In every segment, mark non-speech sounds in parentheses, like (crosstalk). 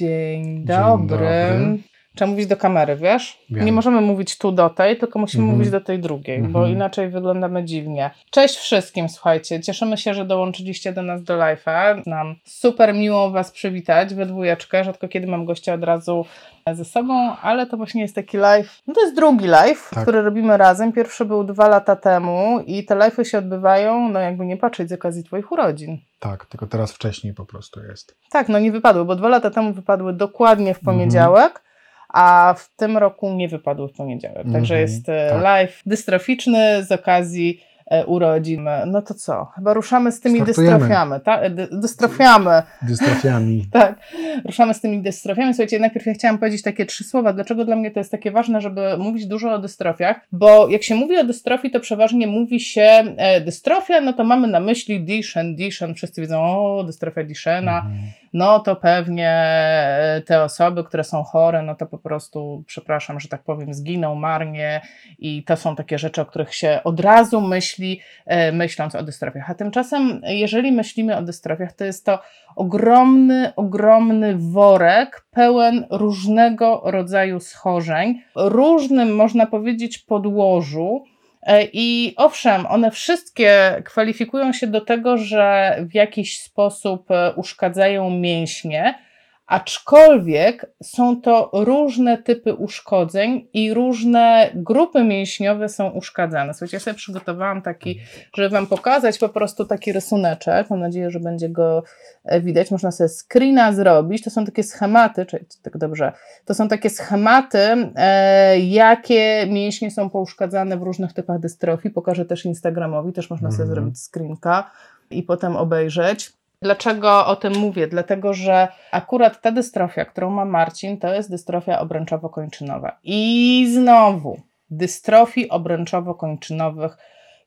Dzień dobry. dobry. Trzeba mówić do kamery, wiesz? Wiem. Nie możemy mówić tu do tej, tylko musimy Mhm. mówić do tej drugiej, bo Mhm. inaczej wyglądamy dziwnie. Cześć wszystkim, słuchajcie. Cieszymy się, że dołączyliście do nas do live'a. Nam super miło Was przywitać we dwójeczkę. Rzadko kiedy mam gościa od razu ze sobą, ale to właśnie jest taki live. No to jest drugi live, Tak. który robimy razem. Pierwszy był dwa lata temu i te live'y się odbywają, no jakby nie patrzeć, z okazji Twoich urodzin. Tak, tylko teraz wcześniej po prostu jest. Tak, no nie wypadły, bo dwa lata temu wypadły dokładnie w Mhm. A w tym roku nie wypadły w poniedziałek. Także Mhm, jest e, tak. live dystroficzny z okazji e, urodzin. No to co? Chyba ruszamy z tymi Startujemy. dystrofiami, tak? Dy- Dystrofiami, Dystrofiami. (laughs) tak. Ruszamy z tymi dystrofiami. Słuchajcie, najpierw ja chciałam powiedzieć takie trzy słowa. Dlaczego dla mnie to jest takie ważne, żeby mówić dużo o dystrofiach? Bo jak się mówi o dystrofii, to przeważnie mówi się e, dystrofia, no to mamy na myśli Duchenne, Duchenne. Wszyscy wiedzą, o, dystrofia Duchenne'a Mhm. No to pewnie e, te osoby, które są chore, no to po prostu, przepraszam, że tak powiem, zginą marnie i to są takie rzeczy, o których się od razu myśli, e, myśląc o dystrofiach. A tymczasem, jeżeli myślimy o dystrofiach, to jest to ogromny, ogromny worek pełen różnego rodzaju schorzeń, różnym, można powiedzieć, podłożu, I owszem, one wszystkie kwalifikują się do tego, że w jakiś sposób e, uszkadzają mięśnie, aczkolwiek są to różne typy uszkodzeń i różne grupy mięśniowe są uszkadzane. Słuchajcie, ja sobie przygotowałam taki, żeby Wam pokazać po prostu taki rysuneczek. Mam nadzieję, że będzie go e, widać. Można sobie screena zrobić. To są takie schematy, czy tak dobrze, to są takie schematy, e, jakie mięśnie są pouszkadzane w różnych typach dystrofii. Pokażę też Instagramowi, też można sobie Mhm. zrobić screenka i potem obejrzeć. Dlaczego o tym mówię? Dlatego, że akurat ta dystrofia, którą ma Marcin, to jest dystrofia obręczowo-kończynowa. I znowu, dystrofii obręczowo-kończynowych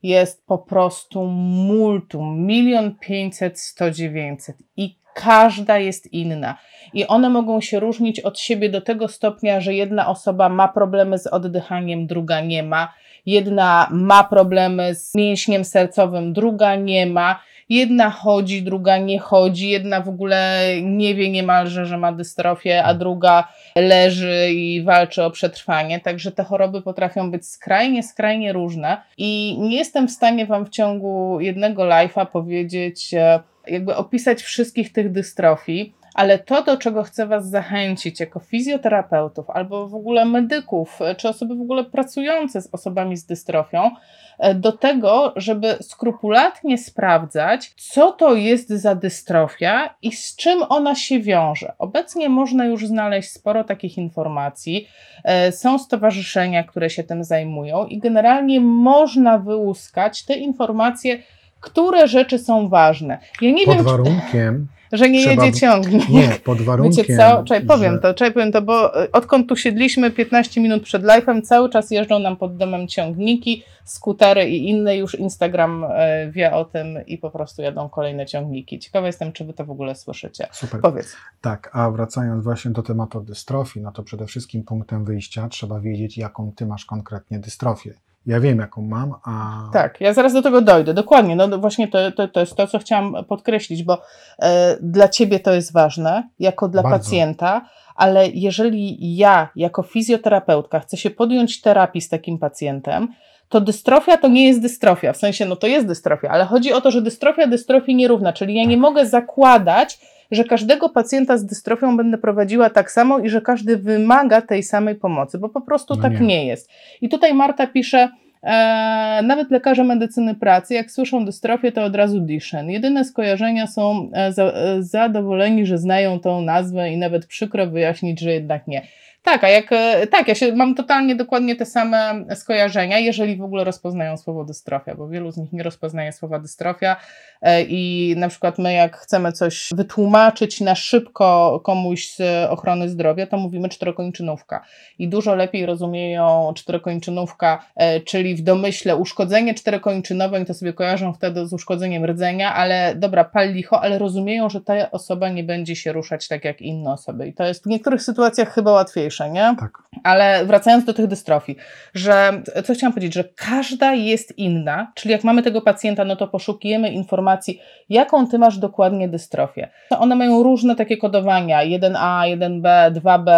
jest po prostu multum, milion pięćset, sto dziewięćset i każda jest inna. I one mogą się różnić od siebie do tego stopnia, że jedna osoba ma problemy z oddychaniem, druga nie ma. Jedna ma problemy z mięśniem sercowym, druga nie ma. Jedna chodzi, druga nie chodzi, jedna w ogóle nie wie niemalże, że ma dystrofię, a druga leży i walczy o przetrwanie. Także te choroby potrafią być skrajnie, skrajnie różne. I nie jestem w stanie Wam w ciągu jednego live'a powiedzieć, e, jakby opisać wszystkich tych dystrofii. Ale to, do czego chcę Was zachęcić jako fizjoterapeutów albo w ogóle medyków, e, czy osoby w ogóle pracujące z osobami z dystrofią, e, do tego, żeby skrupulatnie sprawdzać, co to jest za dystrofia i z czym ona się wiąże. Obecnie można już znaleźć sporo takich informacji. E, Są stowarzyszenia, które się tym zajmują, i generalnie można wyłuskać te informacje, które rzeczy są ważne. Ja nie Pod wiem, warunkiem, czy, że nie trzeba- jedzie ciągnik. nie, pod warunkiem. Wiecie co? Czekaj, powiem że- to, czekaj, powiem to, bo y, odkąd tu siedliśmy 15 minut przed live'em, cały czas jeżdżą nam pod domem ciągniki, skutery i inne, już Instagram y, wie o tym i po prostu jadą kolejne ciągniki. Ciekawa jestem, czy wy to w ogóle słyszycie. Super. Powiedz. Tak, a wracając właśnie do tematu dystrofii, no to przede wszystkim punktem wyjścia trzeba wiedzieć, jaką ty masz konkretnie dystrofię. Ja wiem, jaką mam, a Tak, ja zaraz do tego dojdę, dokładnie. No właśnie to, to, to jest to, co chciałam podkreślić, bo e, dla ciebie to jest ważne, jako dla Bardzo. pacjenta, ale jeżeli ja, jako fizjoterapeutka, chcę się podjąć terapii z takim pacjentem, to dystrofia to nie jest dystrofia. W sensie, no to jest dystrofia, ale chodzi o to, że dystrofia dystrofii nierówna, czyli ja nie mogę zakładać, że każdego pacjenta z dystrofią będę prowadziła tak samo i że każdy wymaga tej samej pomocy, bo po prostu No tak nie. nie jest. I tutaj Marta pisze, E, nawet lekarze medycyny pracy, jak słyszą dystrofię, to od razu Duchenne. Jedyne skojarzenia są e, za, e, zadowoleni, że znają tą nazwę i nawet przykro wyjaśnić, że jednak nie. Tak, a jak, e, tak, ja się, mam totalnie dokładnie te same skojarzenia, jeżeli w ogóle rozpoznają słowo dystrofia, bo wielu z nich nie rozpoznaje słowa dystrofia e, i na przykład my jak chcemy coś wytłumaczyć na szybko komuś z ochrony zdrowia, to mówimy czterokończynówka i dużo lepiej rozumieją czterokończynówka, e, czyli w domyśle uszkodzenie czterokończynowe i to sobie kojarzą wtedy z uszkodzeniem rdzenia, ale dobra, pal licho, ale rozumieją, że ta osoba nie będzie się ruszać tak jak inne osoby i to jest w niektórych sytuacjach chyba łatwiejsze. Łatwiejsze, nie? Tak. Ale wracając do tych dystrofii, że co chciałam powiedzieć, że każda jest inna, czyli jak mamy tego pacjenta, no to poszukujemy informacji, jaką ty masz dokładnie dystrofię. One mają różne takie kodowania: 1A, 1B, 2B,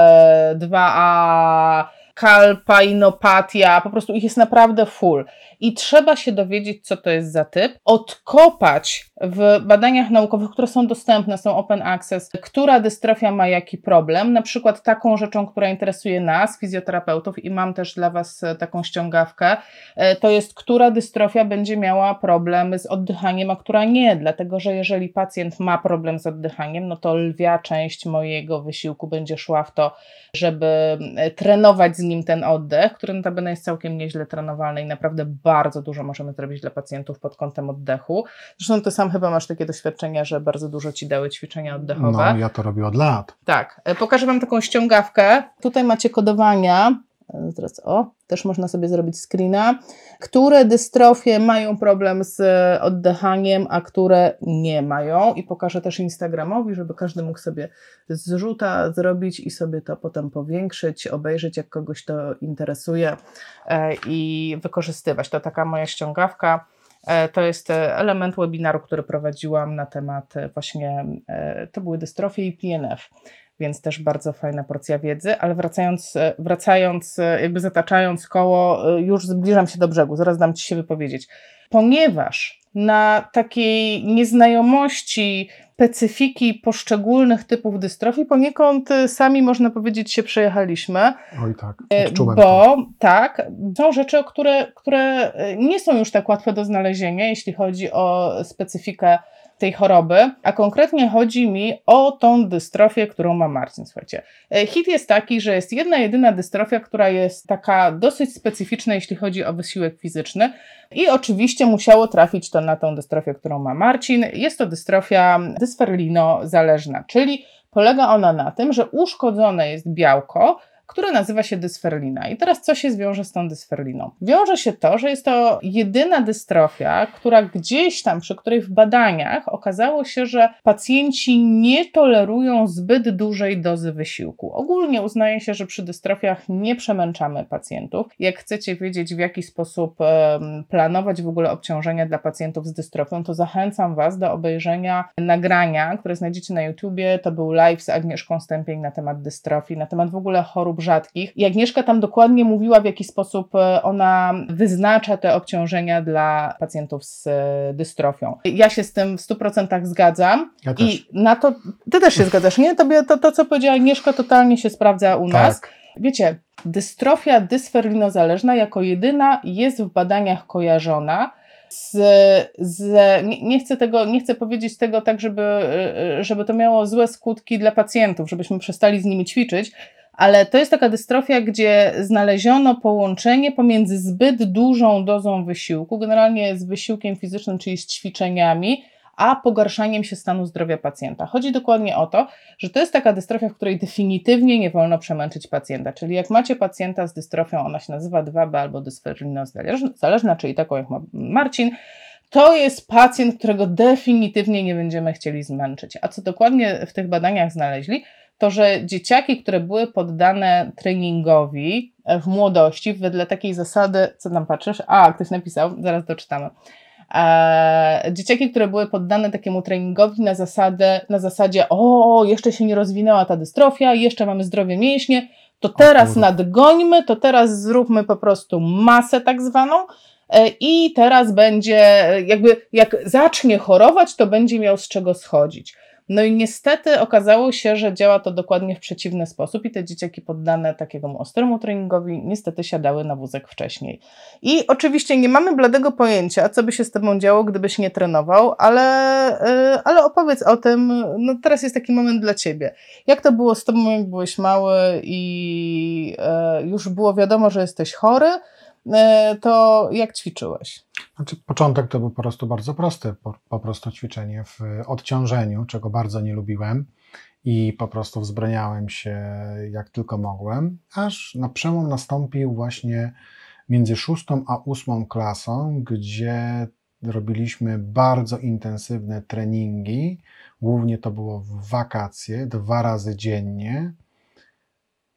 2A, kalpainopatia, po prostu ich jest naprawdę full. I trzeba się dowiedzieć, co to jest za typ, odkopać w badaniach naukowych, które są dostępne, są open access, która dystrofia ma jaki problem. Na przykład taką rzeczą, która interesuje nas, fizjoterapeutów, i mam też dla Was taką ściągawkę, e, to jest, która dystrofia będzie miała problem z oddychaniem, a która nie. Dlatego, że jeżeli pacjent ma problem z oddychaniem, no to lwia część mojego wysiłku będzie szła w to, żeby e, trenować z nim ten oddech, który notabene jest całkiem nieźle trenowalny i naprawdę bardzo dużo możemy zrobić dla pacjentów pod kątem oddechu. Zresztą ty sam chyba masz takie doświadczenia, że bardzo dużo ci dały ćwiczenia oddechowe. No, ja to robię od lat. Tak. E, pokażę Wam taką ściągawkę. Tutaj macie kodowania. E, Teraz, o, też można sobie zrobić screena, które dystrofie mają problem z oddychaniem, a które nie mają. I pokażę też Instagramowi, żeby każdy mógł sobie zrzuta zrobić i sobie to potem powiększyć, obejrzeć, jak kogoś to interesuje e, i wykorzystywać. To taka moja ściągawka. E, To jest e, element webinaru, który prowadziłam na temat e, właśnie, to były dystrofie i PNF, więc też bardzo fajna porcja wiedzy, ale wracając, wracając jakby zataczając koło, już zbliżam się do brzegu, zaraz dam Ci się wypowiedzieć. Ponieważ na takiej nieznajomości specyfiki poszczególnych typów dystrofii poniekąd e, sami, można powiedzieć, się przejechaliśmy, Oj tak, E, odczułem to. Bo tak, są rzeczy, które, które nie są już tak łatwe do znalezienia, jeśli chodzi o specyfikę tej choroby, a konkretnie chodzi mi o tą dystrofię, którą ma Marcin. Słuchajcie, e, hit jest taki, że jest jedna jedyna dystrofia, która jest taka dosyć specyficzna, jeśli chodzi o wysiłek fizyczny i oczywiście musiało trafić to na tą dystrofię, którą ma Marcin. Jest to dystrofia dysferlino-zależna, czyli polega ona na tym, że uszkodzone jest białko, które nazywa się dysferlina. I teraz co się zwiąże z tą dysferliną? Wiąże się to, że jest to jedyna dystrofia, która gdzieś tam, przy której w badaniach okazało się, że pacjenci nie tolerują zbyt dużej dozy wysiłku. Ogólnie uznaje się, że przy dystrofiach nie przemęczamy pacjentów. Jak chcecie wiedzieć, w jaki sposób planować w ogóle obciążenia dla pacjentów z dystrofią, to zachęcam Was do obejrzenia nagrania, które znajdziecie na YouTubie. To był live z Agnieszką Stępień na temat dystrofii, na temat w ogóle chorób rzadkich. I Agnieszka tam dokładnie mówiła, w jaki sposób e, ona wyznacza te obciążenia dla pacjentów z e, dystrofią. Ja się z tym w 100% zgadzam. Ja też. I na to, ty też się zgadzasz, nie? Tobie to, to co powiedziała Agnieszka, totalnie się sprawdza u nas. Tak. Wiecie, dystrofia dysferlinozależna jako jedyna jest w badaniach kojarzona z, z nie, chcę tego, nie chcę powiedzieć tego tak, żeby, y, żeby to miało złe skutki dla pacjentów, żebyśmy przestali z nimi ćwiczyć, ale to jest taka dystrofia, gdzie znaleziono połączenie pomiędzy zbyt dużą dozą wysiłku, generalnie z wysiłkiem fizycznym, czyli z ćwiczeniami, a pogarszaniem się stanu zdrowia pacjenta. Chodzi dokładnie o to, że to jest taka dystrofia, w której definitywnie nie wolno przemęczyć pacjenta. Czyli jak macie pacjenta z dystrofią, ona się nazywa 2B albo dysferlinozależna, czyli taką jak ma Marcin, to jest pacjent, którego definitywnie nie będziemy chcieli zmęczyć. A co dokładnie w tych badaniach znaleźli, to że dzieciaki, które były poddane treningowi w młodości, wedle takiej zasady, co tam patrzysz? A, ktoś napisał, zaraz doczytamy. Eee, dzieciaki, które były poddane takiemu treningowi na, zasadę, na zasadzie, o, jeszcze się nie rozwinęła ta dystrofia, jeszcze mamy zdrowie mięśnie, to teraz nadgońmy, to teraz zróbmy po prostu masę tak zwaną e, i teraz będzie, e, jakby jak zacznie chorować, to będzie miał z czego schodzić. No i niestety okazało się, że działa to dokładnie w przeciwny sposób i te dzieciaki poddane takiemu ostremu treningowi niestety siadały na wózek wcześniej. I oczywiście nie mamy bladego pojęcia, co by się z tobą działo, gdybyś nie trenował, ale, yy, ale opowiedz o tym, no teraz jest taki moment dla ciebie. Jak to było z tobą, jak byłeś mały i yy, już było wiadomo, że jesteś chory, to jak ćwiczyłeś? Znaczy, początek to był po prostu bardzo prosty, po, po prostu ćwiczenie w odciążeniu, czego bardzo nie lubiłem i po prostu wzbraniałem się jak tylko mogłem, aż na przełom nastąpił właśnie między szóstą a ósmą klasą, gdzie robiliśmy bardzo intensywne treningi, głównie to było w wakacje, dwa razy dziennie.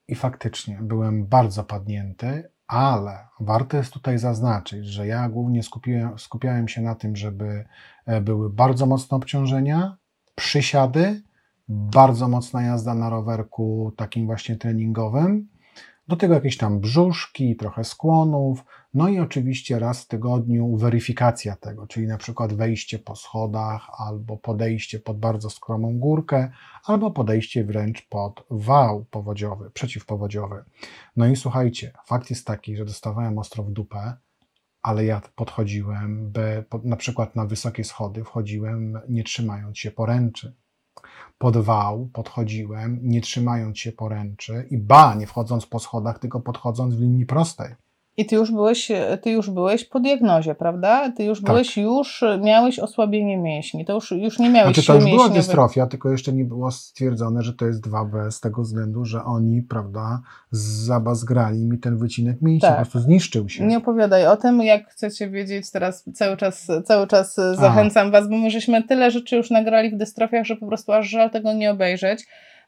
I faktycznie byłem bardzo padnięty, ale warto jest tutaj zaznaczyć, że ja głównie skupiłem, skupiałem się na tym, żeby e, były bardzo mocne obciążenia, przysiady, bardzo mocna jazda na rowerku takim właśnie treningowym, do tego jakieś tam brzuszki, trochę skłonów, no i oczywiście raz w tygodniu weryfikacja tego, czyli na przykład wejście po schodach, albo podejście pod bardzo skromą górkę, albo podejście wręcz pod wał powodziowy, przeciwpowodziowy. No i słuchajcie, fakt jest taki, że dostawałem ostro w dupę, ale ja podchodziłem, by, na przykład na wysokie schody wchodziłem nie trzymając się poręczy pod wał podchodziłem, nie trzymając się poręczy i ba, nie wchodząc po schodach, tylko podchodząc w linii prostej. I ty już byłeś, ty już byłeś po diagnozie, prawda? Ty już Tak. byłeś, już miałeś osłabienie mięśni. To już, już nie miałeś Znaczy to już była dystrofia, tylko jeszcze nie było stwierdzone, że to jest 2B z tego względu, że oni, prawda, zabazgrali mi ten wycinek mięśni, Tak. po prostu zniszczył się. Nie opowiadaj o tym, jak chcecie wiedzieć, teraz cały czas, cały czas e, zachęcam Was, bo my żeśmy tyle rzeczy już nagrali w dystrofiach, że po prostu aż żal tego nie obejrzeć.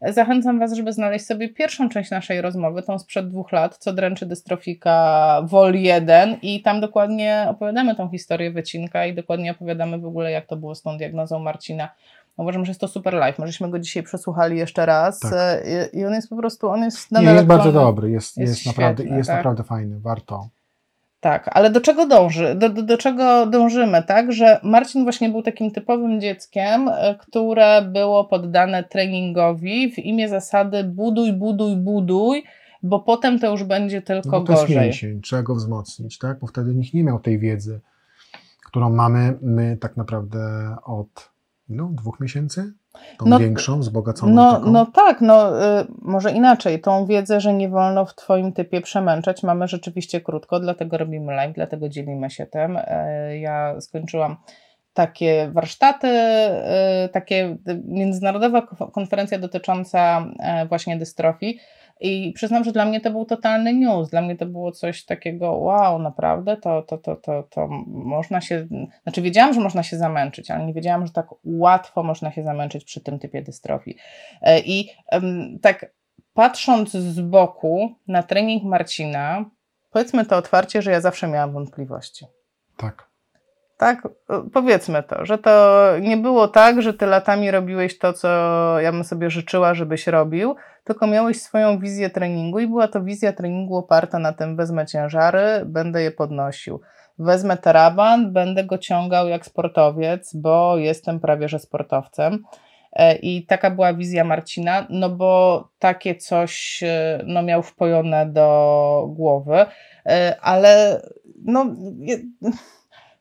Zachęcam Was, żeby znaleźć sobie pierwszą część naszej rozmowy, tą sprzed dwóch lat, co dręczy dystrofika Vol 1 i tam dokładnie opowiadamy tą historię wycinka i dokładnie opowiadamy w ogóle, jak to było z tą diagnozą Marcina. Uważam, że jest to super live. Możeśmy go dzisiaj przesłuchali jeszcze raz Tak. e, i, i on jest po prostu, on jest Nie, nadal jest bardzo dobry, jest, Jest jest, naprawdę, świetny, jest tak. naprawdę fajny, warto. Tak, ale do czego dąży? Do, do, do czego dążymy, tak? Że Marcin właśnie był takim typowym dzieckiem, e, które było poddane treningowi w imię zasady buduj, buduj, buduj, bo potem to już będzie tylko No bo to jest gorzej. mięsień, trzeba go wzmocnić, tak? Bo wtedy nikt nie miał tej wiedzy, którą mamy my tak naprawdę od ilu? Dwóch miesięcy? Tą No, większą, wzbogaconą No, taką? no tak, no y, może inaczej. Tą wiedzę, że nie wolno w Twoim typie przemęczać, mamy rzeczywiście krótko, dlatego robimy live, dlatego dzielimy się tym. E, Ja skończyłam takie warsztaty, y, takie y, międzynarodowa ko- konferencja dotycząca e, właśnie dystrofii. I przyznam, że dla mnie to był totalny news. Dla mnie to było coś takiego, wow, naprawdę, to, to, to, to, to można się. Znaczy, wiedziałam, że można się zamęczyć, ale nie wiedziałam, że tak łatwo można się zamęczyć przy tym typie dystrofii. E, I tak patrząc z boku na trening Marcina, powiedzmy to otwarcie, że ja zawsze miałam wątpliwości. Tak. Tak, powiedzmy to, że to nie było tak, że ty latami robiłeś to, co ja bym sobie życzyła, żebyś robił, tylko miałeś swoją wizję treningu i była to wizja treningu oparta na tym, wezmę ciężary, będę je podnosił. Wezmę taraban, będę go ciągał jak sportowiec, bo jestem prawie że sportowcem. E, I taka była wizja Marcina, no bo takie coś e, no, miał wpojone do głowy, E, ale no.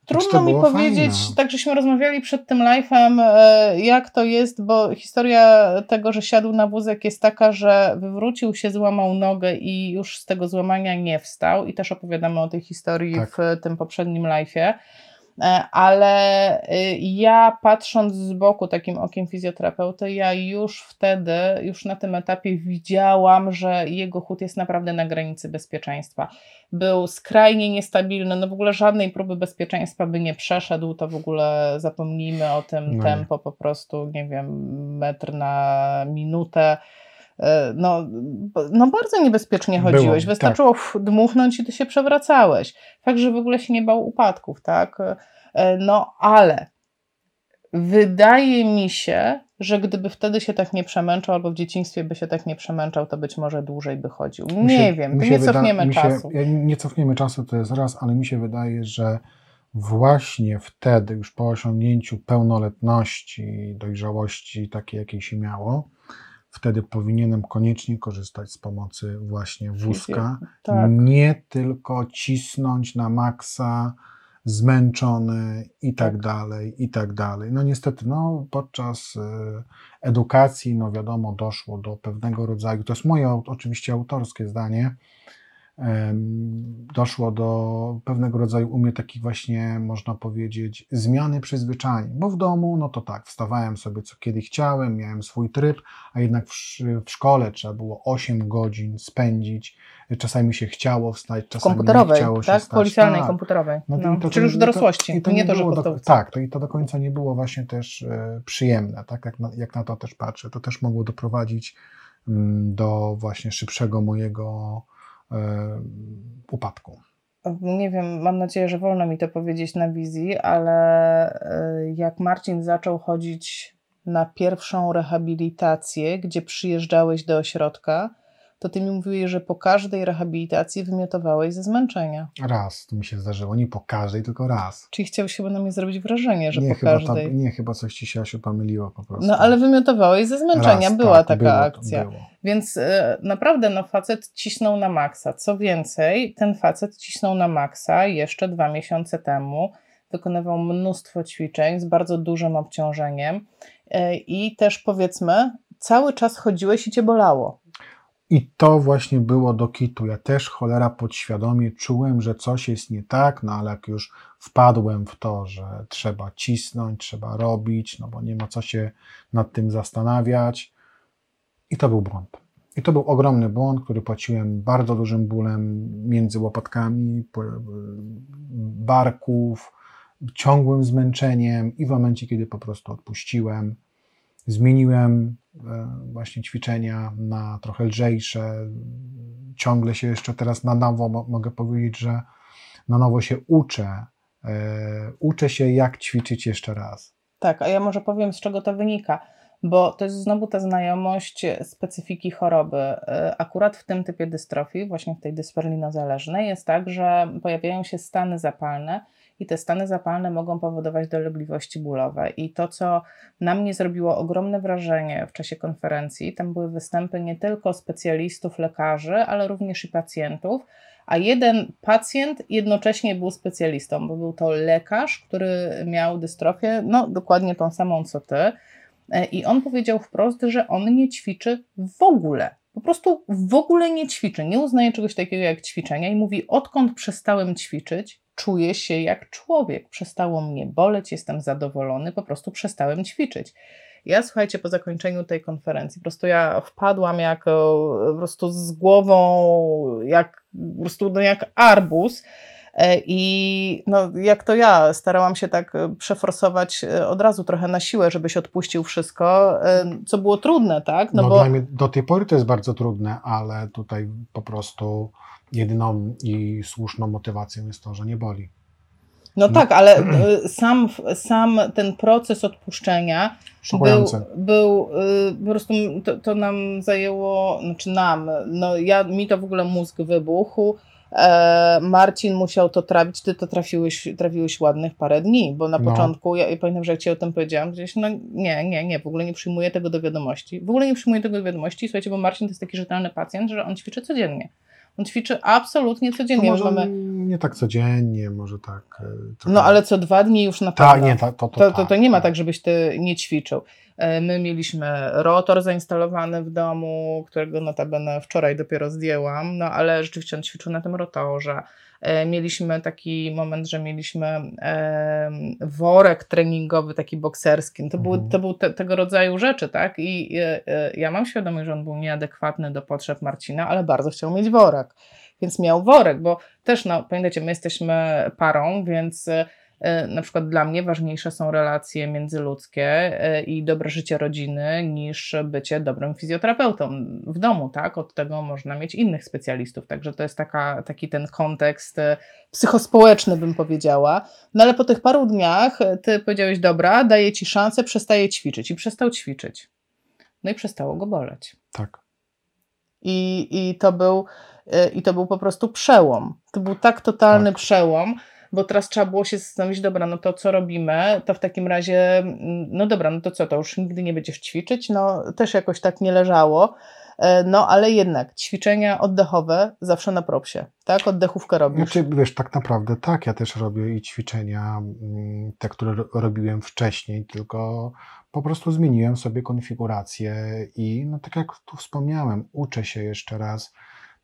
Trudno mi powiedzieć, fajne. tak żeśmy rozmawiali przed tym live'em, e, jak to jest, bo historia tego, że siadł na wózek jest taka, że wywrócił się, złamał nogę i już z tego złamania nie wstał i też opowiadamy o tej historii Tak. w tym poprzednim live'ie. E, Ale y, ja patrząc z boku takim okiem fizjoterapeuty, ja już wtedy, już na tym etapie widziałam, że jego chód jest naprawdę na granicy bezpieczeństwa. Był skrajnie niestabilny, no w ogóle żadnej próby bezpieczeństwa by nie przeszedł, to w ogóle zapomnijmy o tym No tempo po prostu, nie wiem, metr na minutę. E, No, no bardzo niebezpiecznie Było, chodziłeś. tak. Wystarczyło f- dmuchnąć i ty się przewracałeś. Fakt, że w ogóle się nie bał upadków, tak? E, No, ale wydaje mi się, że gdyby wtedy się tak nie przemęczał, albo w dzieciństwie by się tak nie przemęczał, to być może dłużej by chodził. Nie się- wiem, nie wyda- cofniemy się- czasu. Nie cofniemy czasu, to jest raz, ale mi się wydaje, że właśnie wtedy, już po osiągnięciu pełnoletności, dojrzałości takiej, jakiej się miało, wtedy powinienem koniecznie korzystać z pomocy właśnie wózka. Tak. Nie tylko cisnąć na maksa, zmęczony i tak, Tak. dalej, i tak dalej. No niestety, no podczas y, edukacji, no wiadomo, doszło do pewnego rodzaju, to jest moje oczywiście autorskie zdanie, doszło do pewnego rodzaju u mnie takich właśnie, można powiedzieć, zmiany przyzwyczajeń, bo w domu, no to tak, wstawałem sobie co kiedy chciałem, miałem swój tryb, a jednak w, w szkole trzeba było 8 godzin spędzić, czasami się chciało wstać, czasami nie Komputerowej, chciało się tak? wstać. Policjalnej, Tak. komputerowej. No, No, to- czyli już w dorosłości, i nie to, że było do. Tak, to i to do końca nie było właśnie też e, przyjemne, tak jak na, jak na to też patrzę. To też mogło doprowadzić mm, do właśnie szybszego mojego upadku. Nie wiem, mam nadzieję, że wolno mi to powiedzieć na wizji, ale e, jak Marcin zaczął chodzić na pierwszą rehabilitację, gdzie przyjeżdżałeś do ośrodka, to ty mi mówiłeś, że po każdej rehabilitacji wymiotowałeś ze zmęczenia. Raz to mi się zdarzyło, nie po każdej, tylko raz. Czyli chciałeś chyba na mnie zrobić wrażenie, że nie, po chyba każdej. Ta, nie, chyba coś ci się Asiu pomyliło po prostu. No ale wymiotowałeś ze zmęczenia, Raz, była tak, taka było, akcja. Było. Więc e, naprawdę no, facet cisnął na maksa. Co więcej, ten facet cisnął na maksa jeszcze dwa miesiące temu. Wykonywał mnóstwo ćwiczeń z bardzo dużym obciążeniem e, i też powiedzmy, cały czas chodziłeś i cię bolało. I to właśnie było do kitu. Ja też cholera podświadomie czułem, że coś jest nie tak, no ale jak już wpadłem w to, że trzeba cisnąć, trzeba robić, no bo nie ma co się nad tym zastanawiać. I to był błąd. I to był ogromny błąd, który płaciłem bardzo dużym bólem między łopatkami, barków, ciągłym zmęczeniem i w momencie, kiedy po prostu odpuściłem, zmieniłem e, właśnie ćwiczenia na trochę lżejsze. Ciągle się jeszcze teraz na nowo mo- mogę powiedzieć, że na nowo się uczę. E, Uczę się, jak ćwiczyć jeszcze raz. Tak, a ja może powiem, z czego to wynika, bo to jest znowu ta znajomość specyfiki choroby. Y, Akurat w tym typie dystrofii, właśnie w tej dysperlinozależnej, jest tak, że pojawiają się stany zapalne i te stany zapalne mogą powodować dolegliwości bólowe. I to, co na mnie zrobiło ogromne wrażenie w czasie konferencji, tam były występy nie tylko specjalistów, lekarzy, ale również i pacjentów, a jeden pacjent jednocześnie był specjalistą, bo był to lekarz, który miał dystrofię, no dokładnie tą samą co ty. E, I on powiedział wprost, że on nie ćwiczy w ogóle. Po prostu w ogóle nie ćwiczy. Nie uznaje czegoś takiego jak ćwiczenia i mówi: Odkąd przestałem ćwiczyć, czuję się jak człowiek. Przestało mnie boleć, jestem zadowolony, po prostu przestałem ćwiczyć. Ja słuchajcie, po zakończeniu tej konferencji, po prostu ja wpadłam jak e, po prostu z głową, jak po prostu no jak arbuz. E, I no, jak to ja, starałam się tak e, przeforsować e, od razu trochę na siłę, żebyś odpuścił wszystko, co było trudne, tak? No, No, bo dla mnie do tej pory to jest bardzo trudne, ale tutaj po prostu jedyną i słuszną motywacją jest to, że nie boli. no tak, ale sam, sam ten proces odpuszczenia był, był po prostu to, to nam zajęło, znaczy nam, no ja, mi to w ogóle mózg wybuchł. E, Marcin musiał to trafić, ty to trafiłeś, trafiłeś ładnych parę dni, bo na No. początku, ja, ja pamiętam, że jak ci o tym powiedziałam, gdzieś, no nie, nie, nie, w ogóle nie przyjmuję tego do wiadomości. W ogóle nie przyjmuję tego do wiadomości, słuchajcie, bo Marcin to jest taki rzetelny pacjent, że on ćwiczy codziennie. On ćwiczy absolutnie To codziennie. może Mamy, nie tak codziennie, może tak. e, trochę- no ale co dwa dni już na pewno. Tak, nie, to, to, to, To, to, tak, to nie ma tak. tak, żebyś ty nie ćwiczył. E, My mieliśmy rotor zainstalowany w domu, którego notabene wczoraj dopiero zdjęłam, no ale rzeczywiście on ćwiczył na tym rotorze. E, Mieliśmy taki moment, że mieliśmy worek treningowy, taki bokserski. To, były, Mhm. to był te, tego rodzaju rzeczy, tak? I e, ja mam świadomość, że on był nieadekwatny do potrzeb Marcina, ale bardzo chciał mieć worek. Więc miał worek, bo też, no, pamiętacie, my jesteśmy parą, więc Na przykład dla mnie ważniejsze są relacje międzyludzkie e, i dobre życie rodziny niż bycie dobrym fizjoterapeutą w domu, tak? Od tego można mieć innych specjalistów, także to jest taka, taki ten kontekst e, psychospołeczny, bym powiedziała. No ale po tych paru dniach e, ty powiedziałeś, dobra, daję ci szansę, przestaję ćwiczyć i przestał ćwiczyć. No i przestało go boleć. Tak. I, i, to był, I to był po prostu przełom. To był tak totalny Tak. przełom, bo teraz trzeba było się zastanowić, dobra, no to co robimy? To w takim razie, mm, no dobra, no to co, to już nigdy nie będziesz ćwiczyć? No też jakoś tak nie leżało. E, No ale jednak ćwiczenia oddechowe zawsze na propsie, tak? Oddechówkę robisz. Znaczy, wiesz, tak naprawdę tak, ja też robię i ćwiczenia, mm, te, które ro- robiłem wcześniej, tylko po prostu zmieniłem sobie konfigurację i no tak jak tu wspomniałem, uczę się jeszcze raz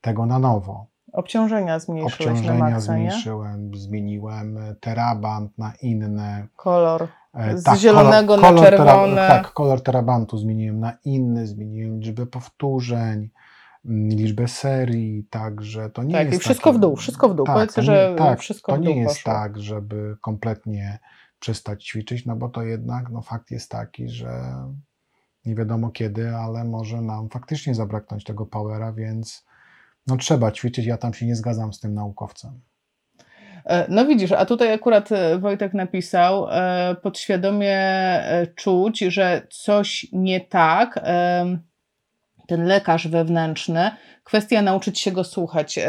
tego na nowo. Obciążenia zmniejszyłeś na Obciążenia maksa, nie? zmniejszyłem, zmieniłem e, teraband na inne. Kolor. e, Z zielonego na tera- czerwone. tak, kolor terabantu zmieniłem na inny, zmieniłem liczbę powtórzeń, mm, liczbę serii, także to nie Tak, jest i wszystko takie- w dół, wszystko w dół. Tak, Powiedz, to nie, że tak, wszystko to w dół nie jest poszło. tak, żeby kompletnie przestać ćwiczyć, no bo to jednak no, fakt jest taki, że nie wiadomo kiedy, ale może nam faktycznie zabraknąć tego powera, więc no trzeba ćwiczyć. Ja tam się nie zgadzam z tym naukowcem. E, no widzisz, a tutaj akurat e, Wojtek napisał, e, podświadomie czuć, że coś nie tak, ten lekarz wewnętrzny, kwestia nauczyć się go słuchać,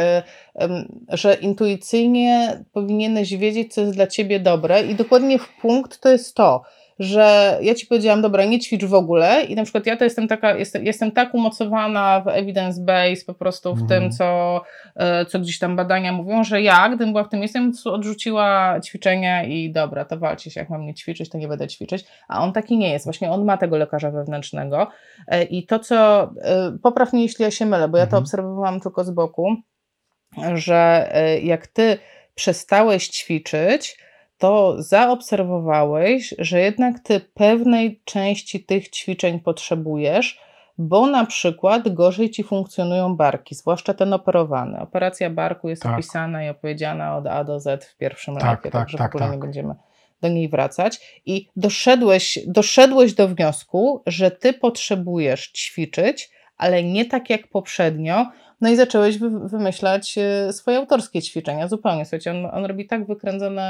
że intuicyjnie powinieneś wiedzieć, co jest dla ciebie dobre i dokładnie w punkt to jest to, że ja ci powiedziałam, dobra, nie ćwicz w ogóle i na przykład ja to jestem taka, jestem, jestem tak umocowana w evidence base po prostu w tym, mhm. co, e, co gdzieś tam badania mówią, że ja, gdybym była w tym miejscu, odrzuciła ćwiczenia i dobra, to walcie się, jak mam nie ćwiczyć, to nie będę ćwiczyć, a on taki nie jest, właśnie on ma tego lekarza wewnętrznego e, i to, co, e, popraw mnie, jeśli ja się mylę, bo ja to mhm. obserwowałam tylko z boku, że jak ty przestałeś ćwiczyć, to zaobserwowałeś, że jednak ty pewnej części tych ćwiczeń potrzebujesz, bo na przykład gorzej ci funkcjonują barki, zwłaszcza ten operowany. Operacja barku jest tak. opisana i opowiedziana od A do Z w pierwszym tak, tak, także tak, w ogóle nie tak. będziemy do niej wracać. I doszedłeś, doszedłeś do wniosku, że ty potrzebujesz ćwiczyć, ale nie tak jak poprzednio, no i zacząłeś wy, wymyślać e, swoje autorskie ćwiczenia, zupełnie. Słuchajcie, on, on robi tak wykręcone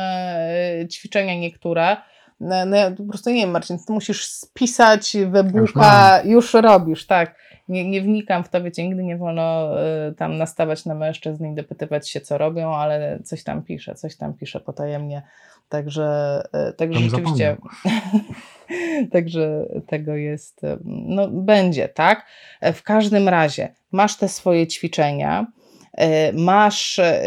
e, ćwiczenia niektóre, no, no ja po prostu nie wiem, Marcin, ty musisz spisać webuka, już, już, robisz, tak. Nie, nie wnikam w to, wiecie, nigdy nie wolno y, tam nastawać na mężczyzn i dopytywać się, co robią, ale coś tam pisze, coś tam pisze potajemnie. Także, y, także rzeczywiście. (laughs) (laughs) Także tego jest, no będzie, tak? W każdym razie masz te swoje ćwiczenia, e, masz, e,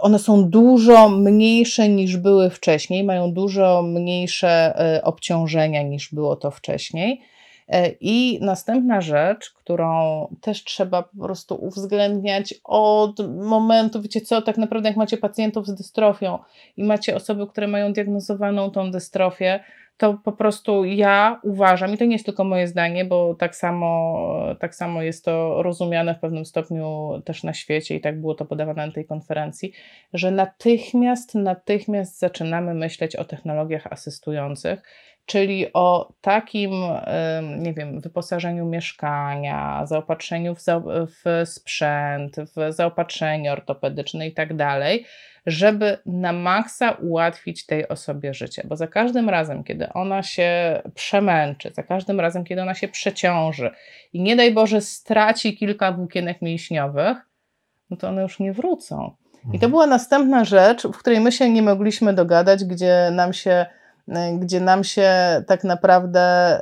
one są dużo mniejsze niż były wcześniej, mają dużo mniejsze e, obciążenia niż było to wcześniej. I następna rzecz, którą też trzeba po prostu uwzględniać od momentu, wiecie co, tak naprawdę jak macie pacjentów z dystrofią i macie osoby, które mają diagnozowaną tą dystrofię, to po prostu ja uważam, i to nie jest tylko moje zdanie, bo tak samo, tak samo jest to rozumiane w pewnym stopniu też na świecie i tak było to podawane na tej konferencji, że natychmiast, natychmiast zaczynamy myśleć o technologiach asystujących, czyli o takim, nie wiem, wyposażeniu mieszkania, zaopatrzeniu w, w sprzęt, w zaopatrzenie ortopedyczne i tak dalej, żeby na maksa ułatwić tej osobie życie, bo za każdym razem, kiedy ona się przemęczy, za każdym razem, kiedy ona się przeciąży i nie daj Boże straci kilka włókienek mięśniowych, no to one już nie wrócą. I to mhm. była następna rzecz, w której my się nie mogliśmy dogadać, gdzie nam się gdzie nam się tak naprawdę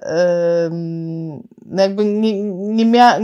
yy, jakby nie, nie miała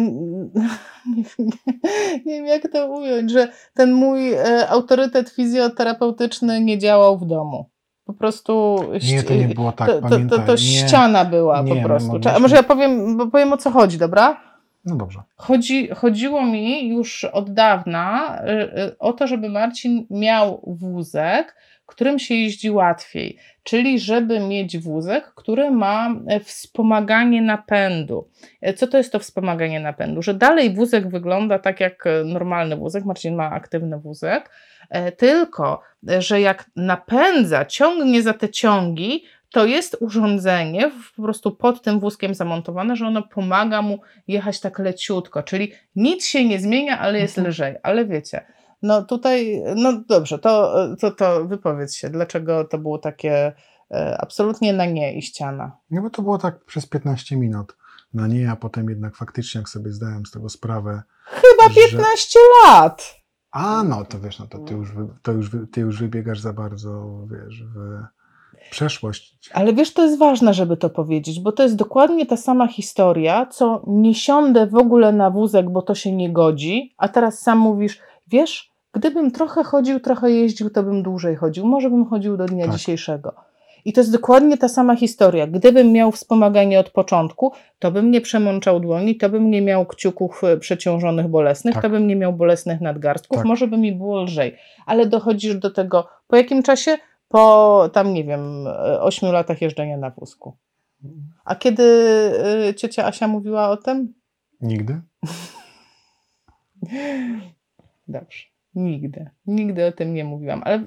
nie wiem jak to ująć, że ten mój e, autorytet fizjoterapeutyczny nie działał w domu. Po prostu. Nie, to nie było tak. To, to, to, to ściana była nie, po prostu. A może ja powiem, bo powiem o co chodzi, dobra? No dobrze. Chodzi, chodziło mi już od dawna e, o to, żeby Marcin miał wózek, którym się jeździ łatwiej, czyli żeby mieć wózek, który ma e, wspomaganie napędu. E, co to jest to wspomaganie napędu? Że dalej wózek wygląda tak jak e, normalny wózek, Marcin ma aktywny wózek, tylko że jak napędza, ciągnie za te ciągi, to jest urządzenie po prostu pod tym wózkiem zamontowane, że ono pomaga mu jechać tak leciutko, czyli nic się nie zmienia, ale jest mhm. lżej. Ale wiecie, no tutaj, no dobrze, to, to, to wypowiedz się, dlaczego to było takie e, absolutnie na nie i ściana? No bo to było tak przez 15 minut na nie, a potem jednak faktycznie, jak sobie zdałem z tego sprawę. Chyba 15 że... lat! A no, to wiesz, no to ty już, to już, ty już wybiegasz za bardzo, wiesz, w przeszłość. Ale wiesz, to jest ważne, żeby to powiedzieć, bo to jest dokładnie ta sama historia, co nie siądę w ogóle na wózek, bo to się nie godzi, a teraz sam mówisz, wiesz, Gdybym trochę chodził, trochę jeździł, to bym dłużej chodził. Może bym chodził do dnia tak. dzisiejszego. I to jest dokładnie ta sama historia. Gdybym miał wspomaganie od początku, to bym nie przemączał dłoni, to bym nie miał kciuków e, przeciążonych bolesnych, tak. to bym nie miał bolesnych nadgarstków, tak. może by mi było lżej. Ale dochodzisz do tego po jakim czasie? Po tam, nie wiem, 8 e, latach jeżdżenia na wózku. A kiedy y, ciocia Asia mówiła o tym? Nigdy. (laughs) Dobrze. Nigdy. Nigdy o tym nie mówiłam. Ale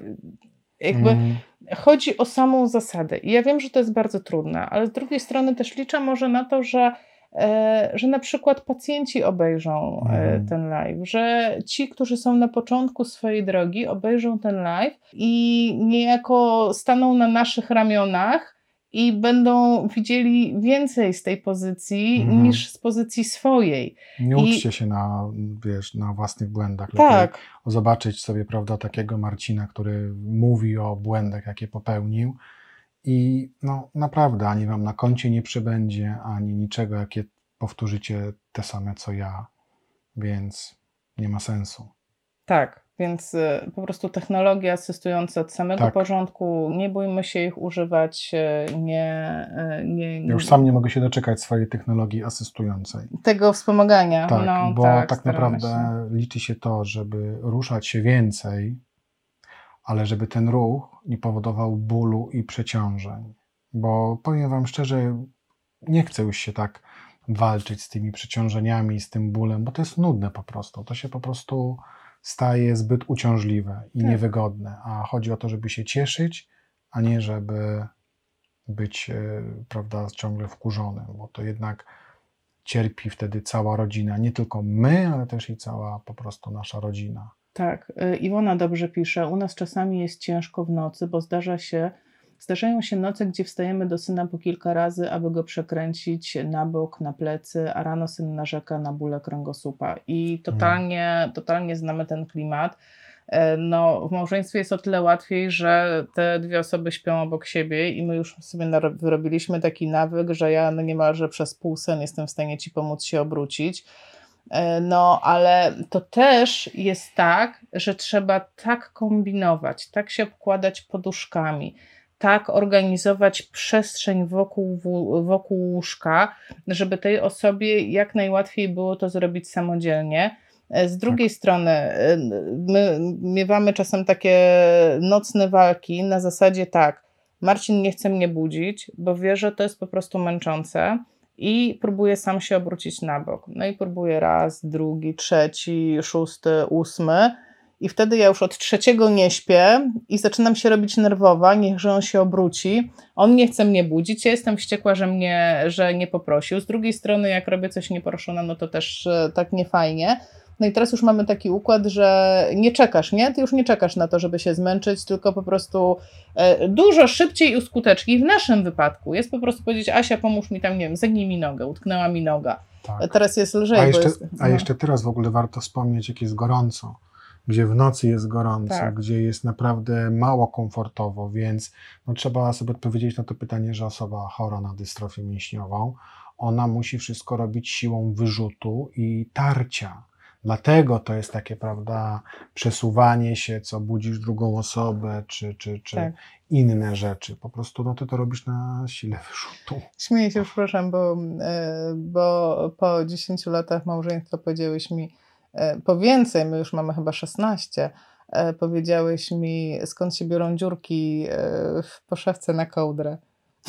jakby mm. chodzi o samą zasadę. I ja wiem, że to jest bardzo trudne, ale z drugiej strony też liczę może na to, że e, że na przykład pacjenci obejrzą e, Mhm. ten live, że ci, którzy są na początku swojej drogi, obejrzą ten live i niejako staną na naszych ramionach i będą widzieli więcej z tej pozycji Mhm. niż z pozycji swojej. Nie I- uczcie się na, wiesz, na własnych błędach. Tak, zobaczyć sobie, prawda, takiego Marcina, który mówi o błędach, jakie popełnił i no naprawdę ani wam na koncie nie przybędzie, ani niczego, jakie powtórzycie te same co ja, więc nie ma sensu. tak. Więc y, po prostu technologie asystujące od samego Tak. początku, nie bójmy się ich używać, y, nie, y, nie, Ja już sam nie mogę się doczekać swojej technologii asystującej. tego wspomagania. Tak, no, bo tak, tak, naprawdę się. liczy się to, żeby ruszać się więcej, ale żeby ten ruch nie powodował bólu i przeciążeń. Bo powiem Wam szczerze, nie chcę już się tak walczyć z tymi przeciążeniami z tym bólem, bo to jest nudne po prostu. To się po prostu staje zbyt uciążliwe i Tak. niewygodne. A chodzi o to, żeby się cieszyć, a nie żeby być, e, prawda, ciągle wkurzonym, bo to jednak cierpi wtedy cała rodzina. Nie tylko my, ale też i cała po prostu nasza rodzina. Tak, y, Iwona dobrze pisze. U nas czasami jest ciężko w nocy, bo zdarza się, zdarzają się noce, gdzie wstajemy do syna po kilka razy, aby go przekręcić na bok, na plecy, a rano syn narzeka na bóle kręgosłupa. I totalnie, totalnie znamy ten klimat. E, No, w małżeństwie jest o tyle łatwiej, że te dwie osoby śpią obok siebie i my już sobie wyrobiliśmy taki nawyk, że ja no niemalże przez pół sen jestem w stanie ci pomóc się obrócić. E, No, ale to też jest tak, że trzeba tak kombinować, tak się obkładać poduszkami, tak organizować przestrzeń wokół, wokół łóżka, żeby tej osobie jak najłatwiej było to zrobić samodzielnie. E, Z drugiej strony, e, my miewamy czasem takie nocne walki na zasadzie tak, Marcin nie chce mnie budzić, bo wie, że to jest po prostu męczące i próbuje sam się obrócić na bok. No i próbuje raz, drugi, trzeci, szósty, ósmy. I wtedy ja już od trzeciego nie śpię i zaczynam się robić nerwowa, niechże on się obróci. On nie chce mnie budzić, ja jestem wściekła, że mnie, że nie poprosił. Z drugiej strony, jak robię coś nieproszone, no to też e, tak niefajnie. No i teraz już mamy taki układ, że nie czekasz, nie? Ty już nie czekasz na to, żeby się zmęczyć, tylko po prostu e, dużo szybciej i skuteczniej w naszym wypadku jest po prostu powiedzieć, Asia, pomóż mi tam, nie wiem, zegnij mi nogę, utknęła mi noga. Tak. Teraz jest lżej, A jeszcze, jest... a no. jeszcze teraz w ogóle warto wspomnieć, jak jest gorąco, gdzie w nocy jest gorąco, Tak. gdzie jest naprawdę mało komfortowo, więc no, trzeba sobie odpowiedzieć na to pytanie, że osoba chora na dystrofię mięśniową, ona musi wszystko robić siłą wyrzutu i tarcia. Dlatego to jest takie, prawda, przesuwanie się, co budzisz drugą osobę, czy, czy, czy Tak. inne rzeczy. Po prostu no, ty to robisz na sile wyrzutu. Śmieję się, przepraszam, bo, e, bo po 10 latach małżeństwa powiedziałeś mi, po więcej, my już mamy chyba 16, e, powiedziałeś mi, skąd się biorą dziurki e, w poszewce na kołdrę. (laughs)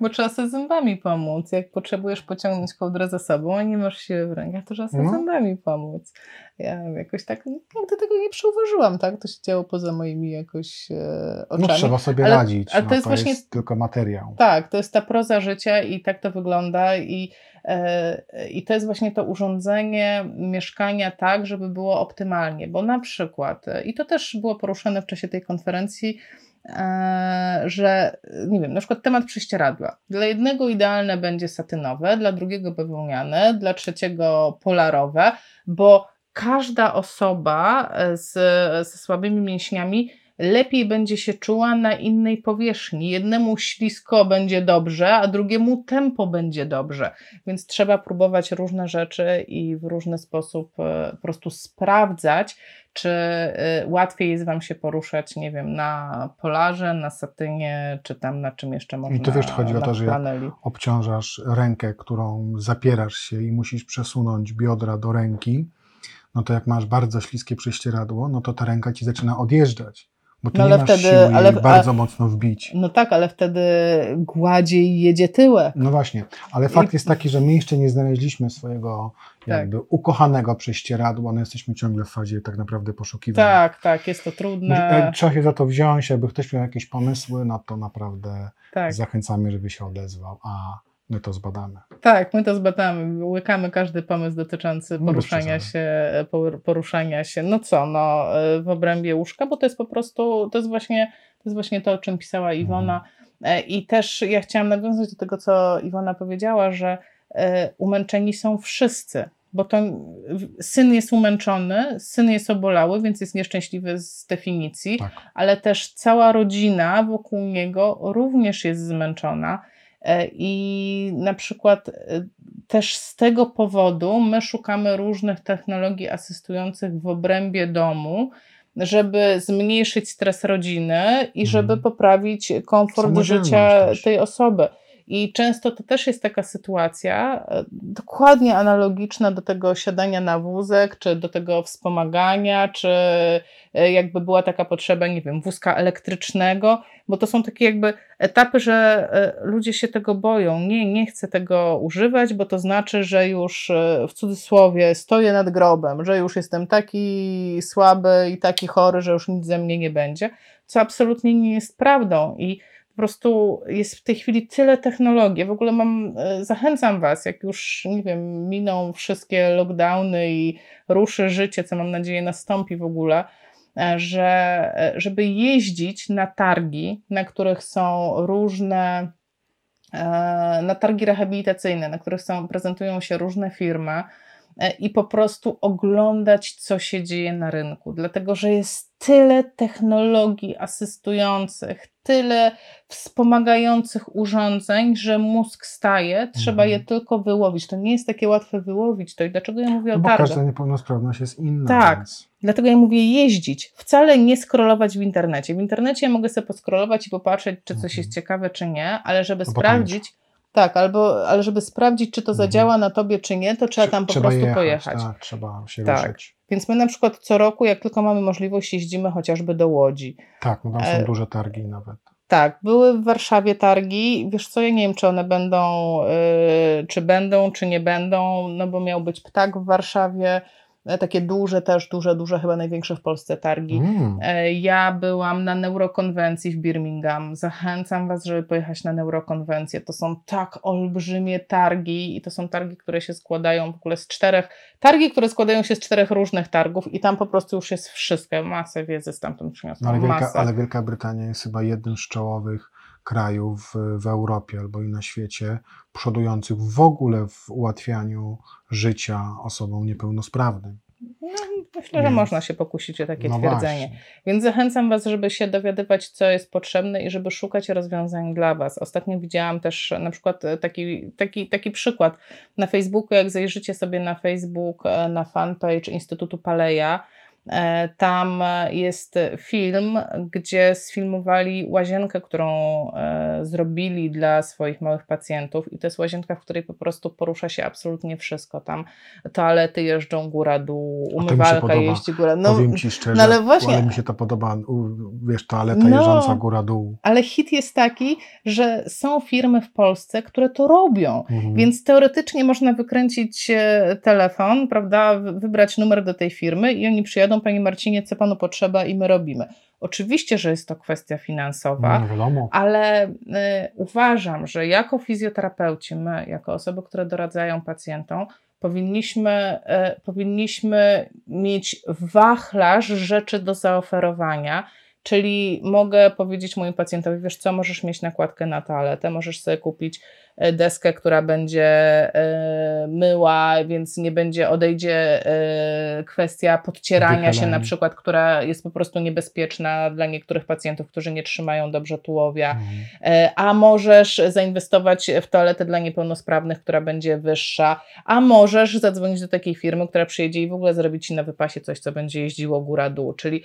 Bo trzeba sobie zębami pomóc. Jak potrzebujesz pociągnąć kołdrę za sobą, a nie masz siły w rękach, to trzeba sobie No. zębami pomóc. Ja jakoś tak nigdy tego nie przeuważyłam, tak? To się działo poza moimi jakoś e, oczami. No trzeba sobie Ale- radzić. ale no, to jest właśnie- tylko materiał. Tak, to jest ta proza życia i tak to wygląda i, e, i to jest właśnie to urządzenie mieszkania tak, żeby było optymalnie, bo na przykład, e, i to też było poruszane w czasie tej konferencji, e, że nie wiem, na przykład temat prześcieradła. Dla jednego idealne będzie satynowe, dla drugiego bawełniane, dla trzeciego polarowe, bo każda osoba e, z, ze słabymi mięśniami lepiej będzie się czuła na innej powierzchni. Jednemu ślisko będzie dobrze, a drugiemu tempo będzie dobrze. Więc trzeba próbować różne rzeczy i w różny sposób e, po prostu sprawdzać, czy e, łatwiej jest Wam się poruszać, nie wiem, na polarze, na satynie, czy tam na czym jeszcze można. to wiesz, chodzi o to, że jak- flaneli. obciążasz rękę, którą zapierasz się i musisz przesunąć biodra do ręki, no to jak masz bardzo śliskie prześcieradło, no to ta ręka ci zaczyna odjeżdżać, Bo ty No nie ale masz wtedy- siły ale- bardzo mocno wbić. No tak, ale wtedy gładziej jedzie tyłek. No właśnie, ale fakt I- jest taki, że my jeszcze nie znaleźliśmy swojego Tak. jakby ukochanego prześcieradła, no jesteśmy ciągle w fazie tak naprawdę poszukiwania. Tak, tak, jest to trudne. Jak Trzeba się za to wziąć, jakby ktoś miał jakieś pomysły, no to naprawdę Tak, zachęcamy, żeby się odezwał, a my to zbadamy. tak, my to zbadamy, łykamy każdy pomysł dotyczący poruszania się, por- poruszania się, no co, no w obrębie łóżka, bo to jest po prostu, to jest właśnie to, jest właśnie to o czym pisała Iwona. E, I też ja chciałam nawiązać do tego, co Iwona powiedziała, że e, umęczeni są wszyscy, bo to syn jest umęczony, syn jest obolały, więc jest nieszczęśliwy z definicji, Tak. ale też cała rodzina wokół niego również jest zmęczona. E, I na przykład e, też z tego powodu my szukamy różnych technologii asystujących w obrębie domu, żeby zmniejszyć stres rodziny i żeby Mhm. poprawić komfort Samodzielność życia też. tej osoby. I często to też jest taka sytuacja, e, dokładnie analogiczna do tego siadania na wózek, czy do tego wspomagania, czy e, jakby była taka potrzeba, nie wiem, wózka elektrycznego, bo to są takie jakby etapy, że e, ludzie się tego boją. Nie, nie chcę tego używać, bo to znaczy, że już w cudzysłowie stoję nad grobem, że już jestem taki słaby i taki chory, że już nic ze mnie nie będzie, co absolutnie nie jest prawdą. I po prostu jest w tej chwili tyle technologii. W ogóle mam, e, zachęcam Was, jak już, nie wiem, miną wszystkie lockdowny i ruszy życie, co mam nadzieję nastąpi w ogóle, e, że, e, żeby jeździć na targi, na których są różne, na targi rehabilitacyjne, na których są, prezentują się różne firmy i po prostu oglądać, co się dzieje na rynku, dlatego że jest tyle technologii asystujących, tyle wspomagających urządzeń, że mózg staje, trzeba Mhm. je tylko wyłowić. To nie jest takie łatwe wyłowić to i dlaczego ja mówię No o bo targach? każda niepełnosprawność jest inna. Tak. Więc... Dlatego ja mówię jeździć, wcale nie scrollować w internecie. W internecie mogę sobie poscrollować i popatrzeć, czy coś Mhm. jest ciekawe, czy nie, ale żeby No sprawdzić, tak, albo, ale żeby sprawdzić, czy to Mhm. zadziała na tobie, czy nie, to trzeba tam po trzeba prostu jechać, pojechać. Tak, trzeba się Tak. ruszyć. Więc my na przykład co roku, jak tylko mamy możliwość, jeździmy chociażby do Łodzi. Tak, no tam są E, duże targi nawet. Tak, były w Warszawie targi. Wiesz co, ja nie wiem, czy one będą, yy, czy będą, czy nie będą, no bo miał być ptak w Warszawie, takie duże też, duże, duże, chyba największe w Polsce targi. Mm. E, Ja byłam na neurokonwencji w Birmingham. Zachęcam Was, żeby pojechać na neurokonwencję. To są tak olbrzymie targi i to są targi, które się składają w ogóle z czterech, targi, które składają się z czterech różnych targów i tam po prostu już jest wszystko. Masę wiedzy stamtąd No, przyniosłam. ale, Wielka, ale Wielka Brytania jest chyba jednym z czołowych krajów w, Europie albo i na świecie, przodujących w ogóle w ułatwianiu życia osobom niepełnosprawnym. No, myślę, że Więc- można się pokusić o takie no twierdzenie. właśnie. Więc zachęcam Was, żeby się dowiadywać, co jest potrzebne i żeby szukać rozwiązań dla Was. Ostatnio widziałam też na przykład e, taki, taki, taki przykład na Facebooku, jak zajrzycie sobie na Facebook, e, na fanpage Instytutu Paleja, tam e, jest film, gdzie sfilmowali łazienkę, którą e, zrobili dla swoich małych pacjentów i to jest łazienka, w której po prostu porusza się absolutnie wszystko. Tam toalety jeżdżą góra-dół, umywalka jeździ góra. No, Powiem Ci szczerze, no ale właśnie- ale mi się to podoba, wiesz, toaleta No. jeżdżąca góra-dół. Ale hit jest taki, że są firmy w Polsce, które to robią. Mhm. Więc teoretycznie można wykręcić e, telefon, prawda, wy- wybrać numer do tej firmy i oni przyjadą, Panie Marcinie, co Panu potrzeba i my robimy. Oczywiście, że jest to kwestia finansowa, No, ale y, uważam, że jako fizjoterapeuci, my, jako osoby, które doradzają pacjentom, powinniśmy, y, powinniśmy mieć wachlarz rzeczy do zaoferowania. Czyli mogę powiedzieć moim pacjentowi, wiesz co, możesz mieć nakładkę na toaletę, możesz sobie kupić deskę, która będzie e, myła, więc nie będzie, odejdzie e, kwestia podcierania się na przykład, która jest po prostu niebezpieczna dla niektórych pacjentów, którzy nie trzymają dobrze tułowia. Mhm. E, A możesz zainwestować w toaletę dla niepełnosprawnych, która będzie wyższa, a możesz zadzwonić do takiej firmy, która przyjedzie i w ogóle zrobi ci na wypasie coś, co będzie jeździło góra-dół. Czyli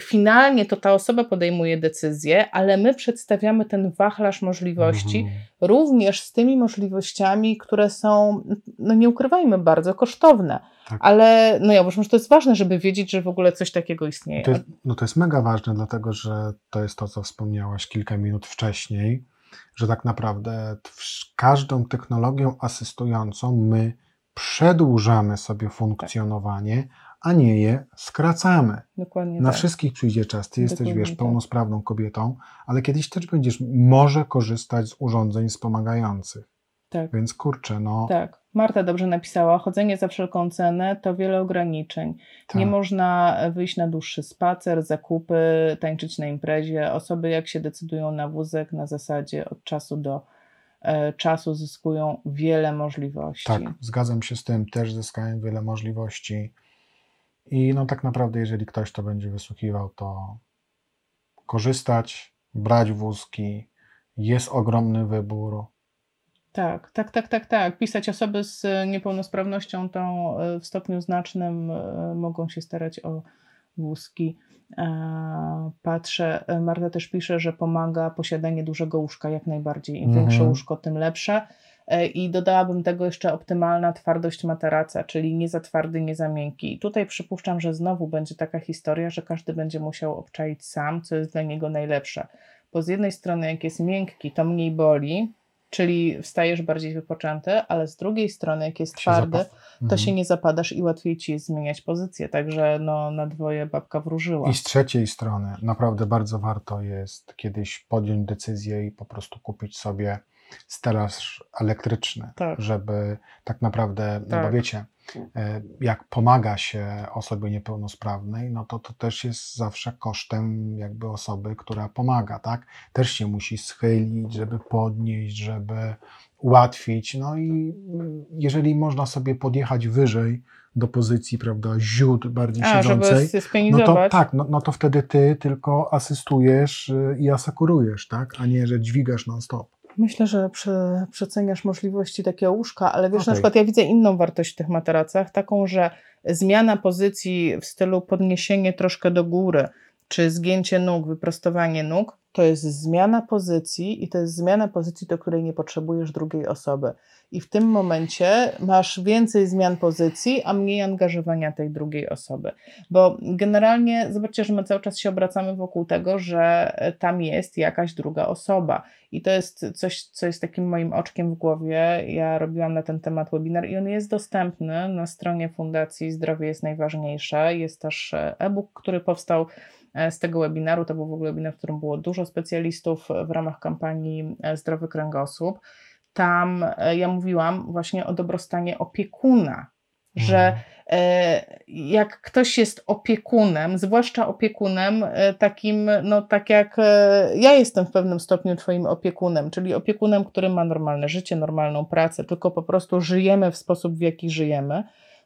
finalnie to ta osoba podejmuje decyzję, ale my przedstawiamy ten wachlarz możliwości, Mhm. również też z tymi możliwościami, które są, no nie ukrywajmy, bardzo kosztowne. Tak. Ale no ja uważam, że to jest ważne, żeby wiedzieć, że w ogóle coś takiego istnieje. To jest, no to jest mega ważne, dlatego że to jest to, co wspomniałaś kilka minut wcześniej, że tak naprawdę każdą technologią asystującą my przedłużamy sobie funkcjonowanie, a nie je skracamy. Dokładnie Na tak. wszystkich przyjdzie czas. Ty jesteś, Dokładnie wiesz, tak. pełnosprawną kobietą, ale kiedyś też będziesz może korzystać z urządzeń wspomagających. Tak. Więc kurczę, no. Tak. Marta dobrze napisała, chodzenie za wszelką cenę to wiele ograniczeń. tak. Nie można wyjść na dłuższy spacer, zakupy, tańczyć na imprezie. Osoby jak się decydują na wózek na zasadzie od czasu do e, czasu zyskują wiele możliwości. Tak, zgadzam się z tym, też zyskałem wiele możliwości. I no tak naprawdę, jeżeli ktoś to będzie wysłuchiwał, to korzystać, brać wózki, jest ogromny wybór. Tak, tak, tak, tak, tak. Pisać osoby z niepełnosprawnością tą e, w stopniu znacznym e, mogą się starać o wózki. E, Patrzę, Marta też pisze, że pomaga posiadanie dużego łóżka jak najbardziej. Im Mhm. większe łóżko, tym lepsze. E, I dodałabym tego jeszcze optymalna twardość materaca, czyli nie za twardy, nie za miękki. I tutaj przypuszczam, że znowu będzie taka historia, że każdy będzie musiał obczaić sam, co jest dla niego najlepsze. Bo z jednej strony, jak jest miękki, to mniej boli, czyli wstajesz bardziej wypoczęty, ale z drugiej strony, jak jest twardy, to Mhm. się nie zapadasz i łatwiej ci jest zmieniać pozycję. Także no, na dwoje babka wróżyła. I z trzeciej strony, naprawdę bardzo warto jest kiedyś podjąć decyzję i po prostu kupić sobie stelaż elektryczny, Tak. żeby tak naprawdę, no bo Tak. wiecie, e, jak pomaga się osobie niepełnosprawnej, no to to też jest zawsze kosztem jakby osoby, która pomaga, tak? Też się musi schylić, żeby podnieść, żeby ułatwić, no i jeżeli można sobie podjechać wyżej do pozycji, prawda, ziód bardziej A, siedzącej, no to tak, no, no to wtedy ty tylko asystujesz y, i asekurujesz, tak? A nie, że dźwigasz non-stop. Myślę, że prze, przeceniasz możliwości takiego łóżka, ale wiesz, na Okej. przykład ja widzę inną wartość w tych materacach, taką, że zmiana pozycji w stylu podniesienie troszkę do góry, czy zgięcie nóg, wyprostowanie nóg, to jest zmiana pozycji i to jest zmiana pozycji, do której nie potrzebujesz drugiej osoby. I w tym momencie masz więcej zmian pozycji, a mniej angażowania tej drugiej osoby. Bo generalnie zobaczcie, że my cały czas się obracamy wokół tego, że tam jest jakaś druga osoba. I to jest coś, co jest takim moim oczkiem w głowie. Ja robiłam na ten temat webinar i on jest dostępny na stronie Fundacji Zdrowie jest najważniejsze. Jest też e, e-book, który powstał e, z tego webinaru. To był w ogóle webinar, w którym było dużo specjalistów w ramach kampanii e, Zdrowy Kręgosłup. Tam e, ja mówiłam właśnie o dobrostanie opiekuna, że Mhm. e, jak ktoś jest opiekunem, zwłaszcza opiekunem e, takim, no tak jak e, ja jestem w pewnym stopniu twoim opiekunem, czyli opiekunem, który ma normalne życie, normalną pracę, tylko po prostu żyjemy w sposób, w jaki żyjemy,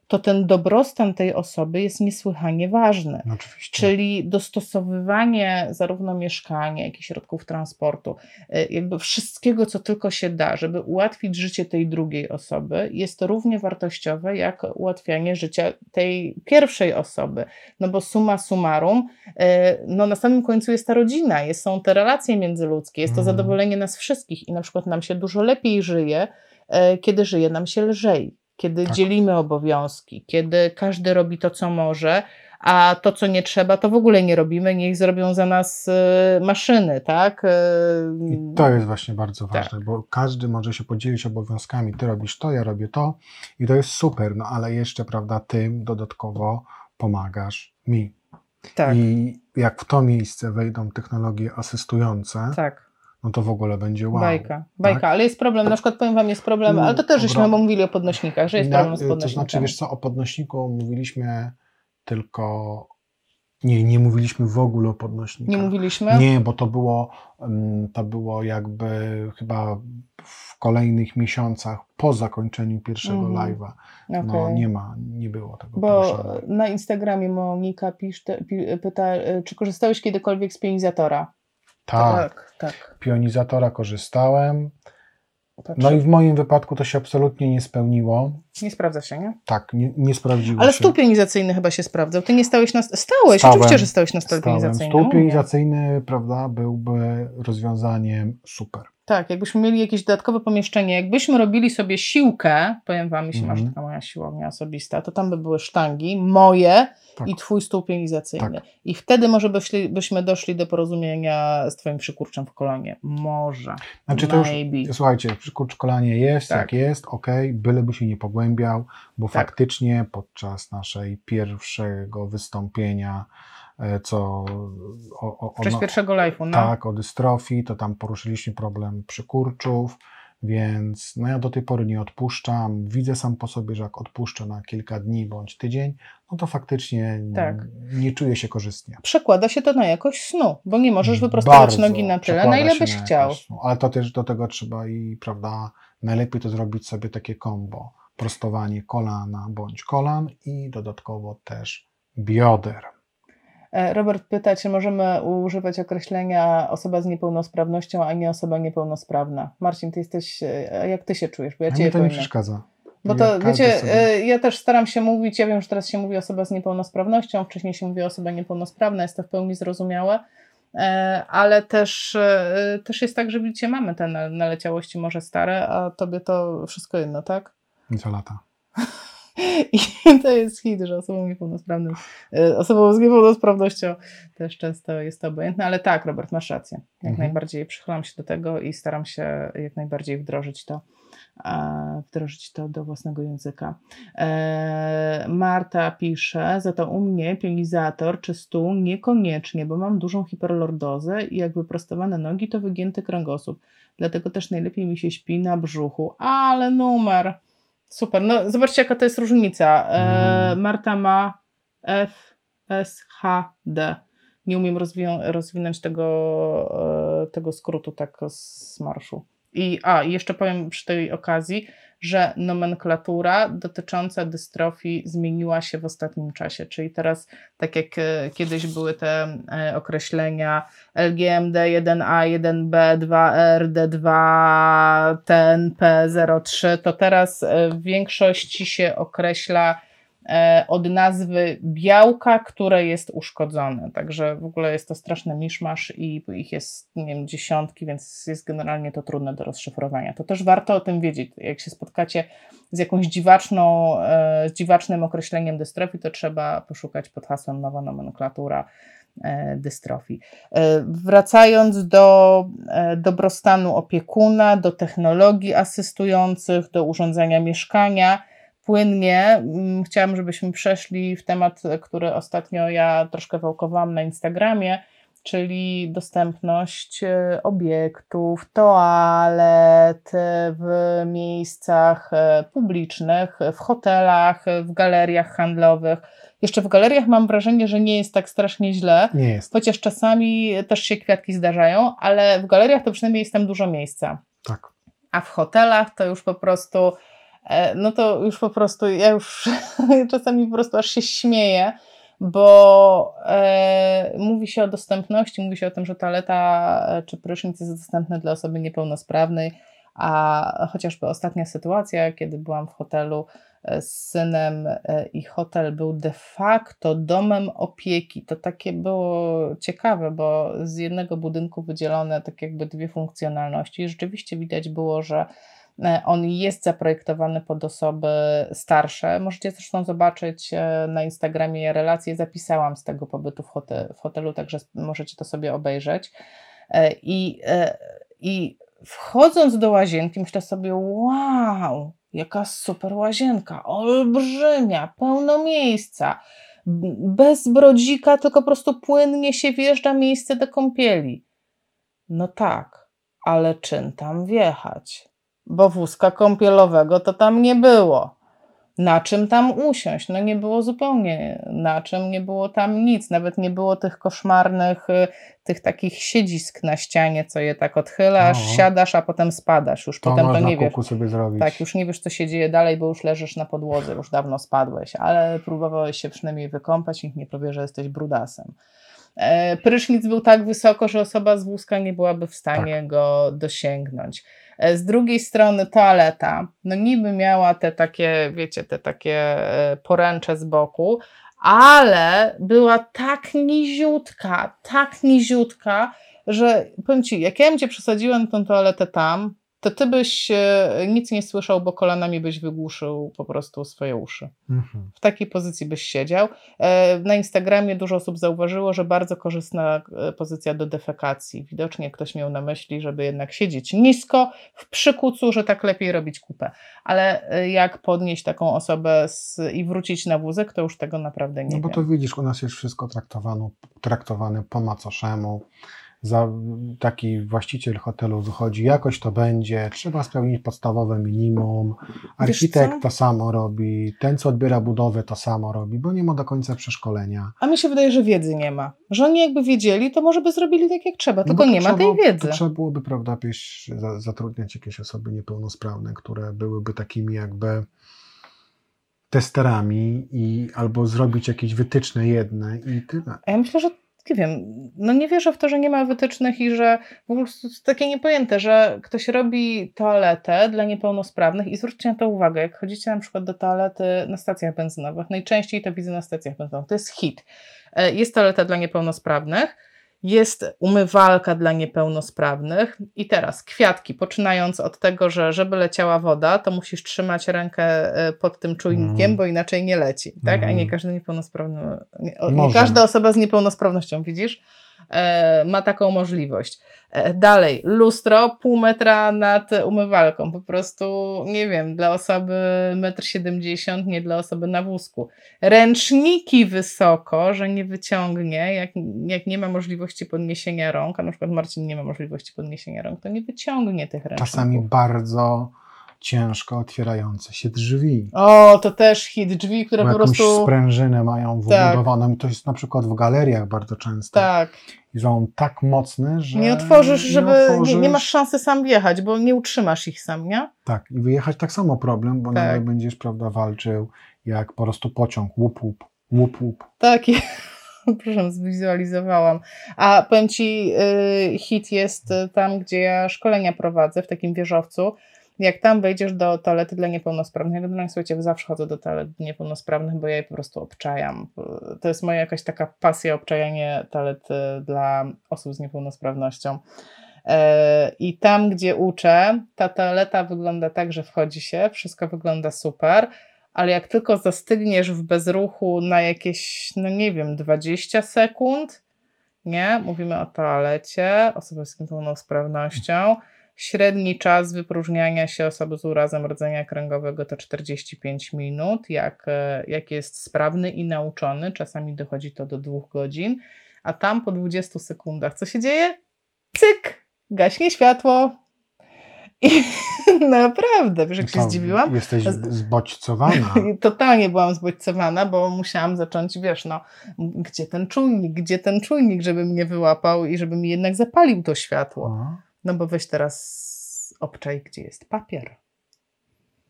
to ten dobrostan tej osoby jest niesłychanie ważny. Oczywiście. Czyli dostosowywanie zarówno mieszkania, jak i środków transportu, y, jakby wszystkiego, co tylko się da, żeby ułatwić życie tej drugiej osoby, jest równie wartościowe jak ułatwianie życia tej pierwszej osoby. No bo summa summarum, y, no na samym końcu jest ta rodzina, jest, są te relacje międzyludzkie, jest to Mhm. zadowolenie nas wszystkich i na przykład nam się dużo lepiej żyje, y, kiedy żyje nam się lżej. Kiedy Tak. dzielimy obowiązki, kiedy każdy robi to, co może, a to, co nie trzeba, to w ogóle nie robimy, niech zrobią za nas y, maszyny, tak? Y, I to jest właśnie bardzo Tak. ważne, bo każdy może się podzielić obowiązkami. Ty robisz to, ja robię to i to jest super, no ale jeszcze, prawda, ty dodatkowo pomagasz mi. tak, I jak w to miejsce wejdą technologie asystujące, tak. No to w ogóle będzie wow. Bajka, bajka, tak? ale jest problem, na przykład powiem Wam, jest problem, Mm, ale to też żeśmy mówili o podnośnikach, że jest Na- problem z to podnośnikami. znaczy, wiesz co, o podnośniku mówiliśmy tylko... Nie, nie mówiliśmy w ogóle o podnośnikach. Nie mówiliśmy? Nie, bo to było, mm, to było jakby chyba w kolejnych miesiącach po zakończeniu pierwszego Mhm. live'a. Okej. No nie ma, nie było tego Bo na Instagramie Monika pisz, pyta, czy korzystałeś kiedykolwiek z pionizatora? Tak, tak. tak. pionizatora korzystałem. Patrzę. No i w moim wypadku to się absolutnie nie spełniło. Nie sprawdza się, nie? Tak, nie, nie sprawdziło Ale się. stół pionizacyjny chyba się sprawdzał. Ty nie stałeś na... Stałeś, Stałem. oczywiście, że stałeś na stole pionizacyjnym. Stół Mówię. pionizacyjny, prawda, byłby rozwiązaniem super. Tak, jakbyśmy mieli jakieś dodatkowe pomieszczenie, jakbyśmy robili sobie siłkę, powiem Wam, jeśli masz Mhm. taka moja siłownia osobista, to tam by były sztangi moje Tak. i Twój stół pionizacyjny. Tak. I wtedy może byśmy, byśmy doszli do porozumienia z Twoim przykurczem w kolonie. Może. Znaczy to już, Maybe. słuchajcie, przykurcz kolanie jest, Tak. jak jest, ok, byleby się nie pogłębiał, bo Tak. faktycznie podczas naszej pierwszego wystąpienia, co o, o, o, pierwszego live'u, no. tak, o dystrofii, to tam poruszyliśmy problem przykurczów, więc no ja do tej pory nie odpuszczam. Widzę sam po sobie, że jak odpuszczę na kilka dni bądź tydzień, no to faktycznie Tak. nie, nie czuję się korzystnie. Przekłada się to na jakość snu, bo nie możesz wyprostować Bardzo nogi na tyle, na ile byś na chciał. Ale to też do tego trzeba i, prawda, najlepiej to zrobić sobie takie kombo. Prostowanie kolana bądź kolan i dodatkowo też bioder. E, Robert pyta, czy możemy używać określenia osoba z niepełnosprawnością, a nie osoba niepełnosprawna. Marcin, ty jesteś, e, jak ty się czujesz? Bo ja cię to nie przeszkadza. Bo to każdy wiecie, sobie- e, ja też staram się mówić, ja wiem, że teraz się mówi osoba z niepełnosprawnością, wcześniej się mówi osoba niepełnosprawna, jest to w pełni zrozumiałe, ale też, też jest tak, że widzicie, mamy te na- naleciałości może stare, a tobie to wszystko jedno, tak? Nieco lata. (laughs) I (laughs) to jest hit, że osobą niepełnosprawną, e, osobą z niepełnosprawnością też często jest to obojętne, ale tak, Robert, masz rację. Jak Mhm. najbardziej przychylam się do tego i staram się jak najbardziej wdrożyć to, wdrożyć to do własnego języka. E, Marta pisze, za to u mnie pionizator czy stół niekoniecznie, bo mam dużą hiperlordozę i jak wyprostowane nogi, to wygięty kręgosłup. Dlatego też najlepiej mi się śpi na brzuchu. Ale numer! Super. No zobaczcie, jaka to jest różnica. E, Mm. Marta ma F, S, H, D. Nie umiem rozwią- rozwinąć tego, e, tego skrótu tak z marszu. I, a, i jeszcze powiem przy tej okazji, że nomenklatura dotycząca dystrofii zmieniła się w ostatnim czasie. Czyli teraz, tak jak e, kiedyś były te e, określenia LGMD 1A, 1B, 2R, D2, TNP 03, to teraz e, w większości się określa od nazwy białka, które jest uszkodzone. Także w ogóle jest to straszny miszmasz i ich jest, nie wiem, dziesiątki, więc jest generalnie to trudne do rozszyfrowania. To też warto o tym wiedzieć. Jak się spotkacie z jakąś dziwaczną, e, z dziwacznym określeniem dystrofii, to trzeba poszukać pod hasłem nowa nomenklatura e, dystrofii. E, Wracając do e, dobrostanu opiekuna, do technologii asystujących, do urządzenia mieszkania, płynnie mm, chciałam, żebyśmy przeszli w temat, który ostatnio ja troszkę wałkowałam na Instagramie, czyli dostępność e, obiektów, toalet w miejscach e, publicznych, w hotelach, w galeriach handlowych. Jeszcze w galeriach mam wrażenie, że nie jest tak strasznie źle, Nie jest. chociaż czasami też się kwiatki zdarzają, ale w galeriach to przynajmniej jest tam dużo miejsca. Tak. A w hotelach to już po prostu, no to już po prostu, ja już (laughs) czasami po prostu aż się śmieję, bo e, mówi się o dostępności, mówi się o tym, że toaleta e, czy prysznic jest dostępny dla osoby niepełnosprawnej, a chociażby ostatnia sytuacja, kiedy byłam w hotelu e, z synem e, i hotel był de facto domem opieki. To takie było ciekawe, bo z jednego budynku wydzielone tak jakby dwie funkcjonalności. Rzeczywiście widać było, że e, on jest zaprojektowany pod osoby starsze. Możecie zresztą zobaczyć e, na Instagramie relacje, zapisałam z tego pobytu w, hote- w hotelu, także możecie to sobie obejrzeć. E, I, e, I wchodząc do łazienki, myślę sobie, wow, jaka super łazienka, olbrzymia, pełno miejsca, bez brodzika, tylko po prostu płynnie się wjeżdża miejsce do kąpieli. No tak, ale czym tam wjechać? Bo wózka kąpielowego to tam nie było. Na czym tam usiąść? No nie było zupełnie na czym, nie było tam nic, nawet nie było tych koszmarnych, y, tych takich siedzisk na ścianie, co je tak odchylasz, O. siadasz, a potem spadasz, już To potem to nie wiesz. sobie zrobić. Tak, już nie wiesz, co się dzieje dalej, bo już leżysz na podłodze, już dawno spadłeś, ale próbowałeś się przynajmniej wykąpać, nikt nie powie, że jesteś brudasem. E, Prysznic był tak wysoko, że osoba z wózka nie byłaby w stanie go dosięgnąć. E, Z drugiej strony toaleta, no niby miała te takie, wiecie, te takie e, poręcze z boku, ale była tak niziutka, tak niziutka, że powiem ci, jak ja bym cię przesadziłem tą toaletę tam, to ty byś e, nic nie słyszał, bo kolanami byś wygłuszył po prostu swoje uszy. Mhm. W takiej pozycji byś siedział. E, Na Instagramie dużo osób zauważyło, że bardzo korzystna e, pozycja do defekacji. Widocznie ktoś miał na myśli, żeby jednak siedzieć nisko, w przykucu, że tak lepiej robić kupę. Ale jak podnieść taką osobę z, i wrócić na wózek, to już tego naprawdę nie No bo wiem. to widzisz, u nas jest wszystko traktowane po macoszemu. Za taki właściciel hotelu wychodzi, jakoś to będzie, trzeba spełnić podstawowe minimum. Architekt to samo robi, ten, co odbiera budowę, to samo robi, bo nie ma do końca przeszkolenia. A mi się wydaje, że wiedzy nie ma. Że oni jakby wiedzieli, to może by zrobili tak jak trzeba, No tylko to nie ma tej wiedzy. To trzeba byłoby, prawda, za, zatrudniać jakieś osoby niepełnosprawne, które byłyby takimi jakby testerami i albo zrobić jakieś wytyczne jedne i tyle. Ja myślę, że nie wiem, no nie wierzę w to, że nie ma wytycznych i że prostu jest takie niepojęte, że ktoś robi toaletę dla niepełnosprawnych i zwróćcie na to uwagę, jak chodzicie na przykład do toalety na stacjach benzynowych, najczęściej to widzę na stacjach benzynowych, to jest hit. E, Jest toaleta dla niepełnosprawnych, jest umywalka dla niepełnosprawnych i teraz kwiatki, poczynając od tego, że żeby leciała woda, to musisz trzymać rękę e, pod tym czujnikiem, Mhm. bo inaczej nie leci, tak? A nie Mhm. każdy niepełnosprawny, nie, nie każda osoba z niepełnosprawnością, widzisz, ma taką możliwość. E, dalej, lustro pół metra nad umywalką, po prostu, nie wiem, dla osoby 1,70 m, nie dla osoby na wózku. Ręczniki wysoko, że nie wyciągnie, jak, jak nie ma możliwości podniesienia rąk, a na przykład Marcin nie ma możliwości podniesienia rąk, to nie wyciągnie tych ręczników. Czasami bardzo ciężko otwierające się drzwi. O, to też hit, drzwi, które po prostu... sprężynę mają Tak. wbudowaną i to jest na przykład w galeriach bardzo często. Tak, I są tak mocne, że nie otworzysz, żeby... Nie, nie otworzysz. masz szansy sam wjechać, bo nie utrzymasz ich sam, nie? Tak, i wyjechać tak samo problem, bo Tak. nagle będziesz, prawda, walczył jak po prostu pociąg, łup, łup, łup, łup. Tak, (laughs) proszę, zwizualizowałam. A powiem Ci, y, hit jest tam, gdzie ja szkolenia prowadzę, w takim wieżowcu. Jak tam wejdziesz do toalety dla niepełnosprawnych, generalnie słuchajcie, zawsze chodzę do toalet niepełnosprawnych, bo ja je po prostu obczajam. To jest moja jakaś taka pasja, obczajanie toalet y, dla osób z niepełnosprawnością. E, I tam, gdzie uczę, ta toaleta wygląda tak, że wchodzi się, wszystko wygląda super, ale jak tylko zastygniesz w bezruchu na jakieś, no nie wiem, 20 sekund, nie, mówimy o toalecie, osoby z niepełnosprawnością, średni czas wypróżniania się osoby z urazem rdzenia kręgowego to 45 minut, jak, e, jak jest sprawny i nauczony, czasami dochodzi to do dwóch godzin, a tam po 20 sekundach co się dzieje? Cyk! Gaśnie światło. I (laughs) naprawdę, wiesz jak się zdziwiłam? Jesteś zbodźcowana. (laughs) Totalnie byłam zbodźcowana, bo musiałam zacząć, wiesz, no, gdzie ten czujnik, gdzie ten czujnik, żeby mnie wyłapał i żeby mi jednak zapalił to światło. O, No bo weź teraz obczaj, gdzie jest papier.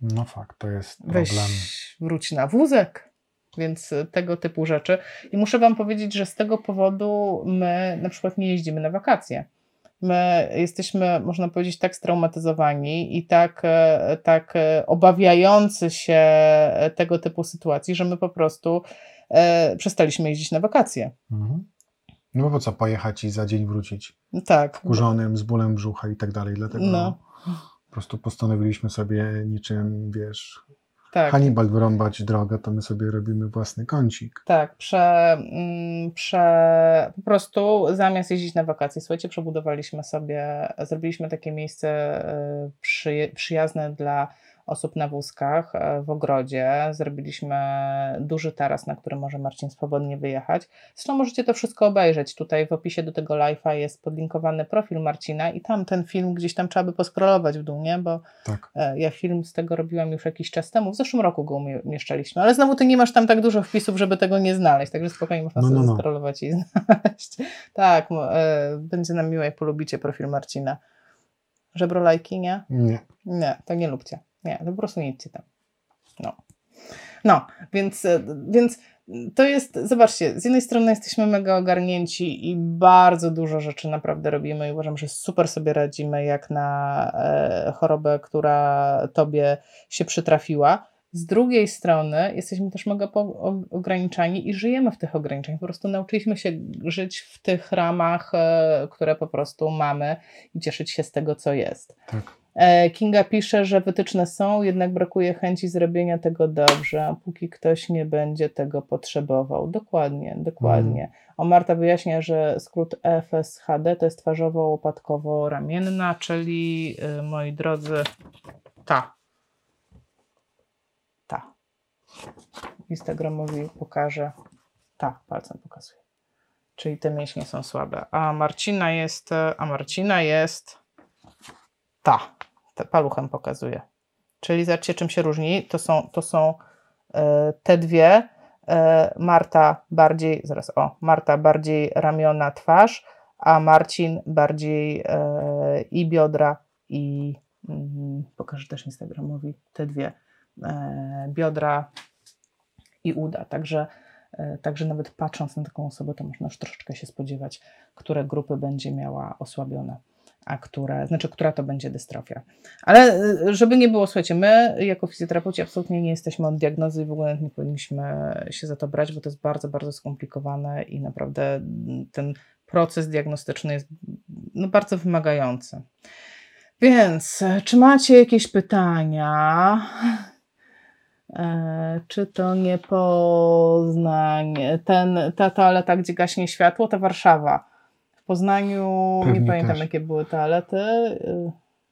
No fakt, to jest problem. Weź, wróć na wózek. Więc tego typu rzeczy. I muszę Wam powiedzieć, że z tego powodu my na przykład nie jeździmy na wakacje. My jesteśmy, można powiedzieć, tak straumatyzowani i tak, e, tak e, obawiający się tego typu sytuacji, że my po prostu e, przestaliśmy jeździć na wakacje. Mhm. No bo po co pojechać i za dzień wrócić No Tak. kurzonym, z bólem brzucha i tak dalej. Dlatego No. po prostu postanowiliśmy sobie niczym, wiesz, tak. Hannibal wyrąbać drogę, to my sobie robimy własny kącik. Tak, prze, mm, prze, po prostu zamiast jeździć na wakacje, słuchajcie, przebudowaliśmy sobie, zrobiliśmy takie miejsce przy, przyjazne dla osób na wózkach y, w ogrodzie. Zrobiliśmy duży taras, na który może Marcin swobodnie wyjechać. Zresztą możecie to wszystko obejrzeć. Tutaj w opisie do tego live'a jest podlinkowany profil Marcina i tam ten film gdzieś tam trzeba by poskrolować w dół, nie? Bo Tak. E, Ja film z tego robiłam już jakiś czas temu. W zeszłym roku go umie- umieszczaliśmy, ale znowu ty nie masz tam tak dużo wpisów, żeby tego nie znaleźć, także spokojnie można No, sobie no, no. skrolować i (laughs) znaleźć. Tak, e, będzie nam miło, jak polubicie profil Marcina. Żebrolajki, nie? Nie. Nie, to nie lubcie. Nie, to po prostu nie idźcie tam. No. No, więc, e, więc to jest, zobaczcie, z jednej strony jesteśmy mega ogarnięci i bardzo dużo rzeczy naprawdę robimy i uważam, że super sobie radzimy jak na e, chorobę, która tobie się przytrafiła. Z drugiej strony jesteśmy też mega ograniczani i żyjemy w tych ograniczeniach. Po prostu nauczyliśmy się żyć w tych ramach, e, które po prostu mamy i cieszyć się z tego, co jest. Tak. E, Kinga pisze, że wytyczne są, jednak brakuje chęci zrobienia tego dobrze, póki ktoś nie będzie tego potrzebował. Dokładnie, dokładnie. Mm. O Marta wyjaśnia, że skrót FSHD to jest twarzowo-łopatkowo-ramienna, czyli y, moi drodzy, ta. Ta. Instagramowi pokażę. Ta, palcem pokazuje. Czyli te mięśnie są słabe. A Marcina jest, a Marcina jest ta. Paluchem pokazuje. Czyli zobaczcie, czym się różni. To są, to są y, te dwie E, Marta bardziej, zaraz o, Marta bardziej ramiona, twarz, a Marcin bardziej e, i biodra i mm, pokażę też Instagramowi te dwie e, biodra i uda. Także, także nawet patrząc na taką osobę, to można już troszeczkę się spodziewać, które grupy będzie miała osłabione a która, znaczy, która to będzie dystrofia. Ale y, żeby nie było, słuchajcie, my jako fizjoterapeuci absolutnie nie jesteśmy od diagnozy i w ogóle nie powinniśmy się za to brać, bo to jest bardzo, bardzo skomplikowane i naprawdę ten proces diagnostyczny jest no, bardzo wymagający. Więc, czy macie jakieś pytania? E, czy to nie Poznań, ten, ta toaleta, gdzie gaśnie światło, to Warszawa. W Poznaniu Pewnie nie pamiętam, też. jakie były toalety.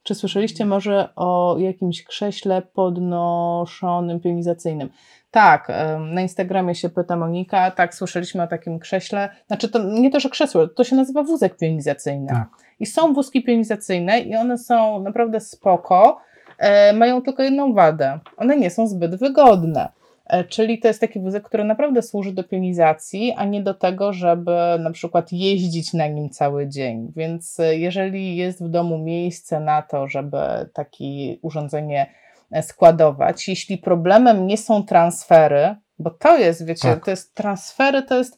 Czy słyszeliście może o jakimś krześle podnoszonym pionizacyjnym? Tak, na Instagramie się pyta Monika, tak, słyszeliśmy o takim krześle. Znaczy, to nie to, że krzesło, to się nazywa wózek pionizacyjny. Tak. I są wózki pionizacyjne i one są naprawdę spoko, e, mają tylko jedną wadę. One nie są zbyt wygodne. E, czyli to jest taki wózek, który naprawdę służy do pionizacji, a nie do tego, żeby na przykład jeździć na nim cały dzień. Więc e, jeżeli jest w domu miejsce na to, żeby takie urządzenie e, składować, jeśli problemem nie są transfery, bo to jest, wiecie, tak. to jest transfery, to jest,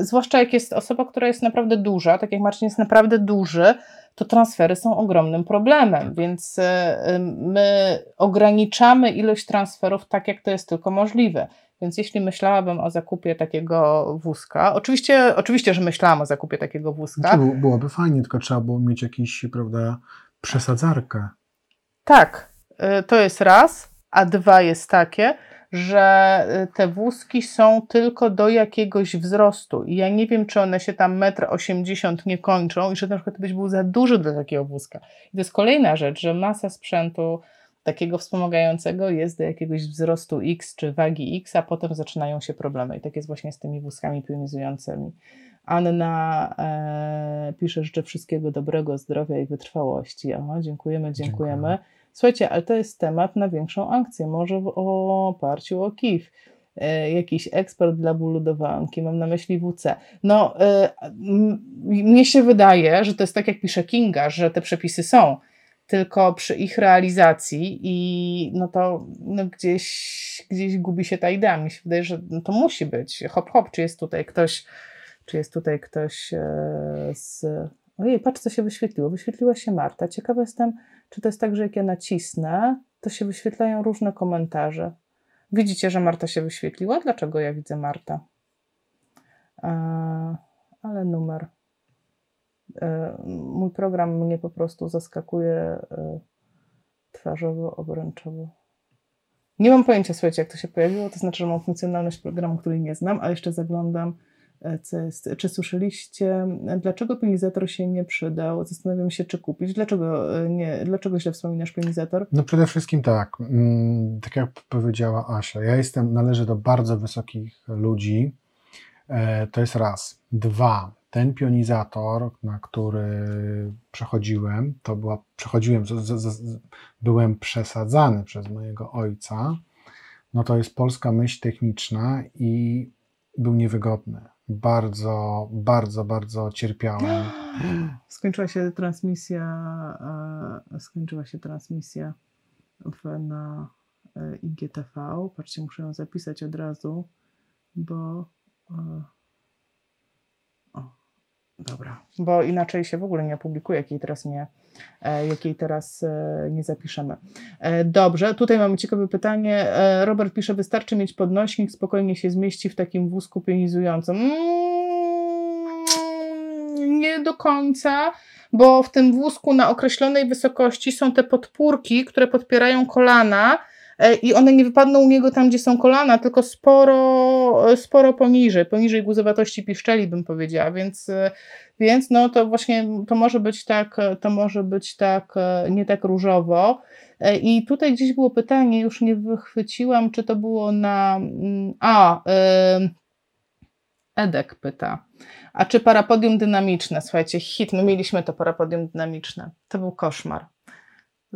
zwłaszcza jak jest osoba, która jest naprawdę duża, tak jak Marcin jest naprawdę duży, to transfery są ogromnym problemem, więc e, my ograniczamy ilość transferów tak, jak to jest tylko możliwe. Więc jeśli myślałabym o zakupie takiego wózka, oczywiście, oczywiście że myślałam o zakupie takiego wózka. Znaczy, byłoby fajnie, tylko trzeba było mieć jakiś, prawda, przesadzarkę. Tak, e, to jest raz, a dwa jest takie, że y, te wózki są tylko do jakiegoś wzrostu i ja nie wiem, czy one się tam 1,80 m nie kończą i że na przykład byś był za duży do takiego wózka. I to jest kolejna rzecz, że masa sprzętu takiego wspomagającego jest do jakiegoś wzrostu X czy wagi X, a potem zaczynają się problemy. I tak jest właśnie z tymi wózkami pionizującymi. Anna e, pisze, życzę wszystkiego dobrego, zdrowia i wytrwałości. O, dziękujemy, dziękujemy. Dziękuję. Słuchajcie, ale to jest temat na większą akcję, może w oparciu o KIF. E, jakiś ekspert dla bólu do mam na myśli WC. No, e, mnie się wydaje, że to jest tak, jak pisze Kinga, że te przepisy są, tylko przy ich realizacji i no to no gdzieś, gdzieś gubi się ta idea. Mi się wydaje, że no to musi być. Hop, hop, czy jest tutaj ktoś, czy jest tutaj ktoś e, z Ojej, patrz, co się wyświetliło. Wyświetliła się Marta. Ciekawa jestem, czy to jest tak, że jak ja nacisnę, to się wyświetlają różne komentarze. Widzicie, że Marta się wyświetliła? Dlaczego ja widzę Marta? E, ale numer. E, mój program mnie po prostu zaskakuje e, twarzowo, obręczowo. Nie mam pojęcia, słuchajcie, jak to się pojawiło. To znaczy, że mam funkcjonalność programu, który nie znam, a jeszcze zaglądam jest, czy słyszeliście, dlaczego pionizator się nie przydał? Zastanawiam się, czy kupić. Dlaczego, e, nie, dlaczego źle wspominasz pionizator? No przede wszystkim tak, mm, tak jak powiedziała Asia, ja jestem, należę do bardzo wysokich ludzi, e, to jest raz. Dwa, ten pionizator, na który przechodziłem, to była, przechodziłem, z, z, z, byłem przesadzany przez mojego ojca, no to jest polska myśl techniczna i był niewygodny bardzo, bardzo, bardzo cierpiałem. (gasps) Skończyła się transmisja, e, skończyła się transmisja w, na e, IGTV. Patrzcie, muszę ją zapisać od razu, bo e, Dobra, bo inaczej się w ogóle nie opublikuje, jakiej teraz nie, e, jakiej teraz e, nie zapiszemy. E, Dobrze, tutaj mamy ciekawe pytanie. Robert pisze, wystarczy mieć podnośnik, spokojnie się zmieści w takim wózku pionizującym. Mm, nie do końca, bo w tym wózku na określonej wysokości są te podpórki, które podpierają kolana i one nie wypadną u niego tam, gdzie są kolana, tylko sporo, e, sporo poniżej, poniżej guzowatości piszczeli bym powiedziała, więc, e, więc no to właśnie to może być tak, e, to może być tak, e, nie tak różowo. E, I tutaj gdzieś było pytanie, już nie wychwyciłam, czy to było na. mm, A, Edek pyta. A czy parapodium dynamiczne? Słuchajcie, hit, my mieliśmy to parapodium dynamiczne. To był koszmar.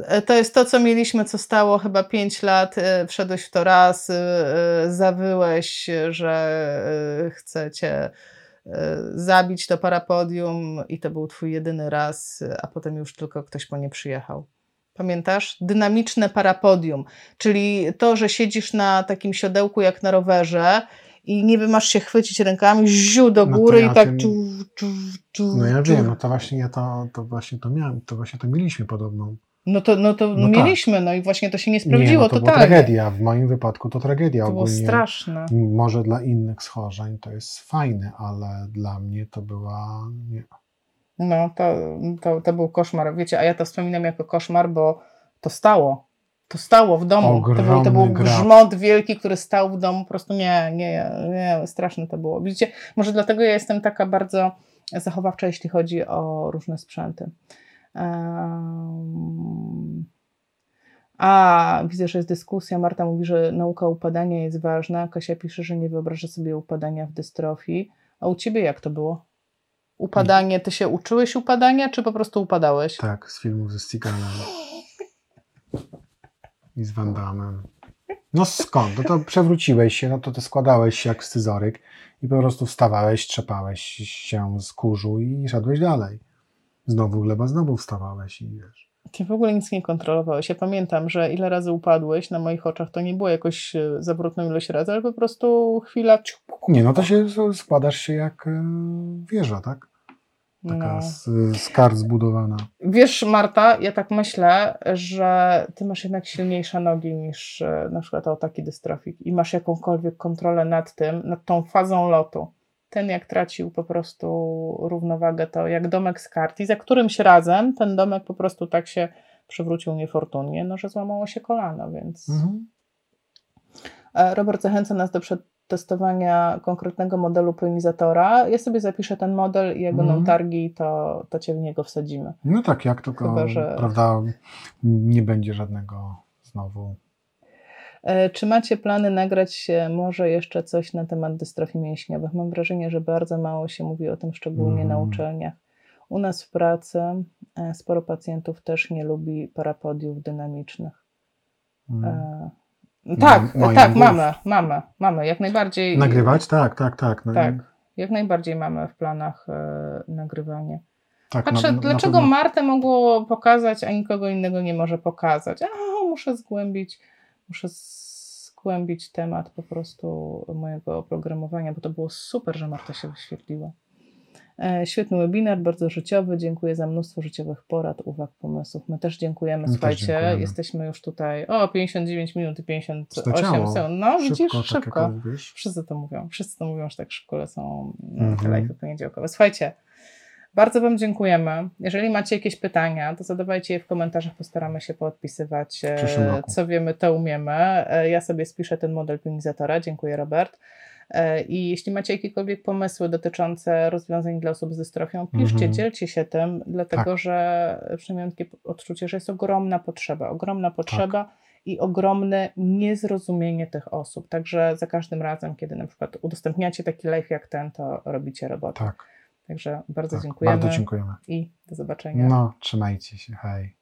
E, To jest to, co mieliśmy, co stało chyba 5 lat. e, Wszedłeś w to raz, e, zawyłeś, że chcecie zabić to parapodium i to był twój jedyny raz, a potem już tylko ktoś po nie przyjechał. Pamiętasz? Dynamiczne parapodium, czyli to, że siedzisz na takim siodełku jak na rowerze i nie wiem, masz się chwycić rękami, ziu do No góry ja i tak No ja wiem, no to właśnie ja to, to właśnie to miałem, to właśnie to mieliśmy podobną. No to, no to No tak. mieliśmy, no i właśnie to się nie Nie, sprawdziło no to była totalnie. tragedia. W moim wypadku to tragedia To było ogólnie. straszne. Może dla innych schorzeń to jest fajne, ale dla mnie to była. Nie. No, to, to, to był koszmar. Wiecie, a ja to wspominam jako koszmar, bo to stało. To stało w domu. To był, to Ogromny był grzmot wielki, który stał w domu. Po prostu nie, nie, nie, straszne to było. Widzicie, może dlatego ja jestem taka bardzo zachowawcza, jeśli chodzi o różne sprzęty. A, widzę, że jest dyskusja. Marta mówi, że nauka upadania jest ważna. Kasia pisze, że nie wyobraża sobie upadania w dystrofii. A u ciebie jak to było? Upadanie, ty się uczyłeś upadania, czy po prostu upadałeś? Tak, z filmów ze Stigalem. I z Van. No skąd? No to przewróciłeś się, no to ty składałeś się jak scyzoryk i po prostu wstawałeś, trzepałeś się z kurzu i szedłeś dalej. Znowu gleba, znowu wstawałeś i wiesz. Ty w ogóle nic nie kontrolowałeś. Ja pamiętam, że ile razy upadłeś na moich oczach, to nie było jakoś e, zawrotną ilość razy, ale po prostu chwila. Nie, no to się składasz się jak e, wieża, tak? Taka No. z, z kart zbudowana. Wiesz, Marta, ja tak myślę, że ty masz jednak silniejsze nogi niż e, na przykład taki dystrofik i masz jakąkolwiek kontrolę nad tym, nad tą fazą lotu. Ten jak tracił po prostu równowagę, to jak domek z kart i za którymś razem ten domek po prostu tak się przewrócił niefortunnie, no że złamało się kolano, więc... Mhm. E, Robert zachęca nas do przetestowania konkretnego modelu ponizatora. Ja sobie zapiszę ten model i jak będą Mhm. targi, to, to cię w niego wsadzimy. No tak, jak tylko, Chyba, że- prawda, nie będzie żadnego znowu. E, Czy macie plany nagrać e, może jeszcze coś na temat dystrofii mięśniowych? Mam wrażenie, że bardzo mało się mówi o tym, szczególnie na Mhm. uczelniach. U nas w pracy e, sporo pacjentów też nie lubi parapodiów dynamicznych. mm, E, Tak, moim tak, mamy, mamy, mamy, jak najbardziej. Nagrywać? Tak, tak, tak. No, Tak, jak najbardziej mamy w planach e, nagrywanie. tak Patrzę, na- na dlaczego pewno- Martę mogło pokazać, a nikogo innego nie może pokazać. A, muszę zgłębić, muszę zgłębić temat po prostu mojego oprogramowania, bo to było super, że Marta się wyświetliła. E, Świetny webinar, bardzo życiowy. Dziękuję za mnóstwo życiowych porad, uwag, pomysłów. My też dziękujemy. My też Słuchajcie, dziękujemy. jesteśmy już tutaj. O, 59 minut i 58 Zleciało. sekund. No, widzisz, szybko, szybko. Tak Wszyscy to mówią. Wszyscy to mówią, że tak szybko lecą mm, te Mhm. live'y poniedziałkowe. Słuchajcie, bardzo Wam dziękujemy. Jeżeli macie jakieś pytania, to zadawajcie je w komentarzach, postaramy się poodpisywać. e. Co wiemy, to umiemy. E, Ja sobie spiszę ten model pionizatora. Dziękuję, Robert. E, I jeśli macie jakiekolwiek pomysły dotyczące rozwiązań dla osób z dystrofią, piszcie, Mhm. dzielcie się tym, dlatego Tak. że przynajmniej takie odczucie, że jest ogromna potrzeba, ogromna Tak. potrzeba i ogromne niezrozumienie tych osób. Także za każdym razem, kiedy na przykład udostępniacie taki live jak ten, to robicie robotę. tak, Także bardzo tak. dziękujemy Bardzo dziękujemy. i do zobaczenia. No, trzymajcie się, hej.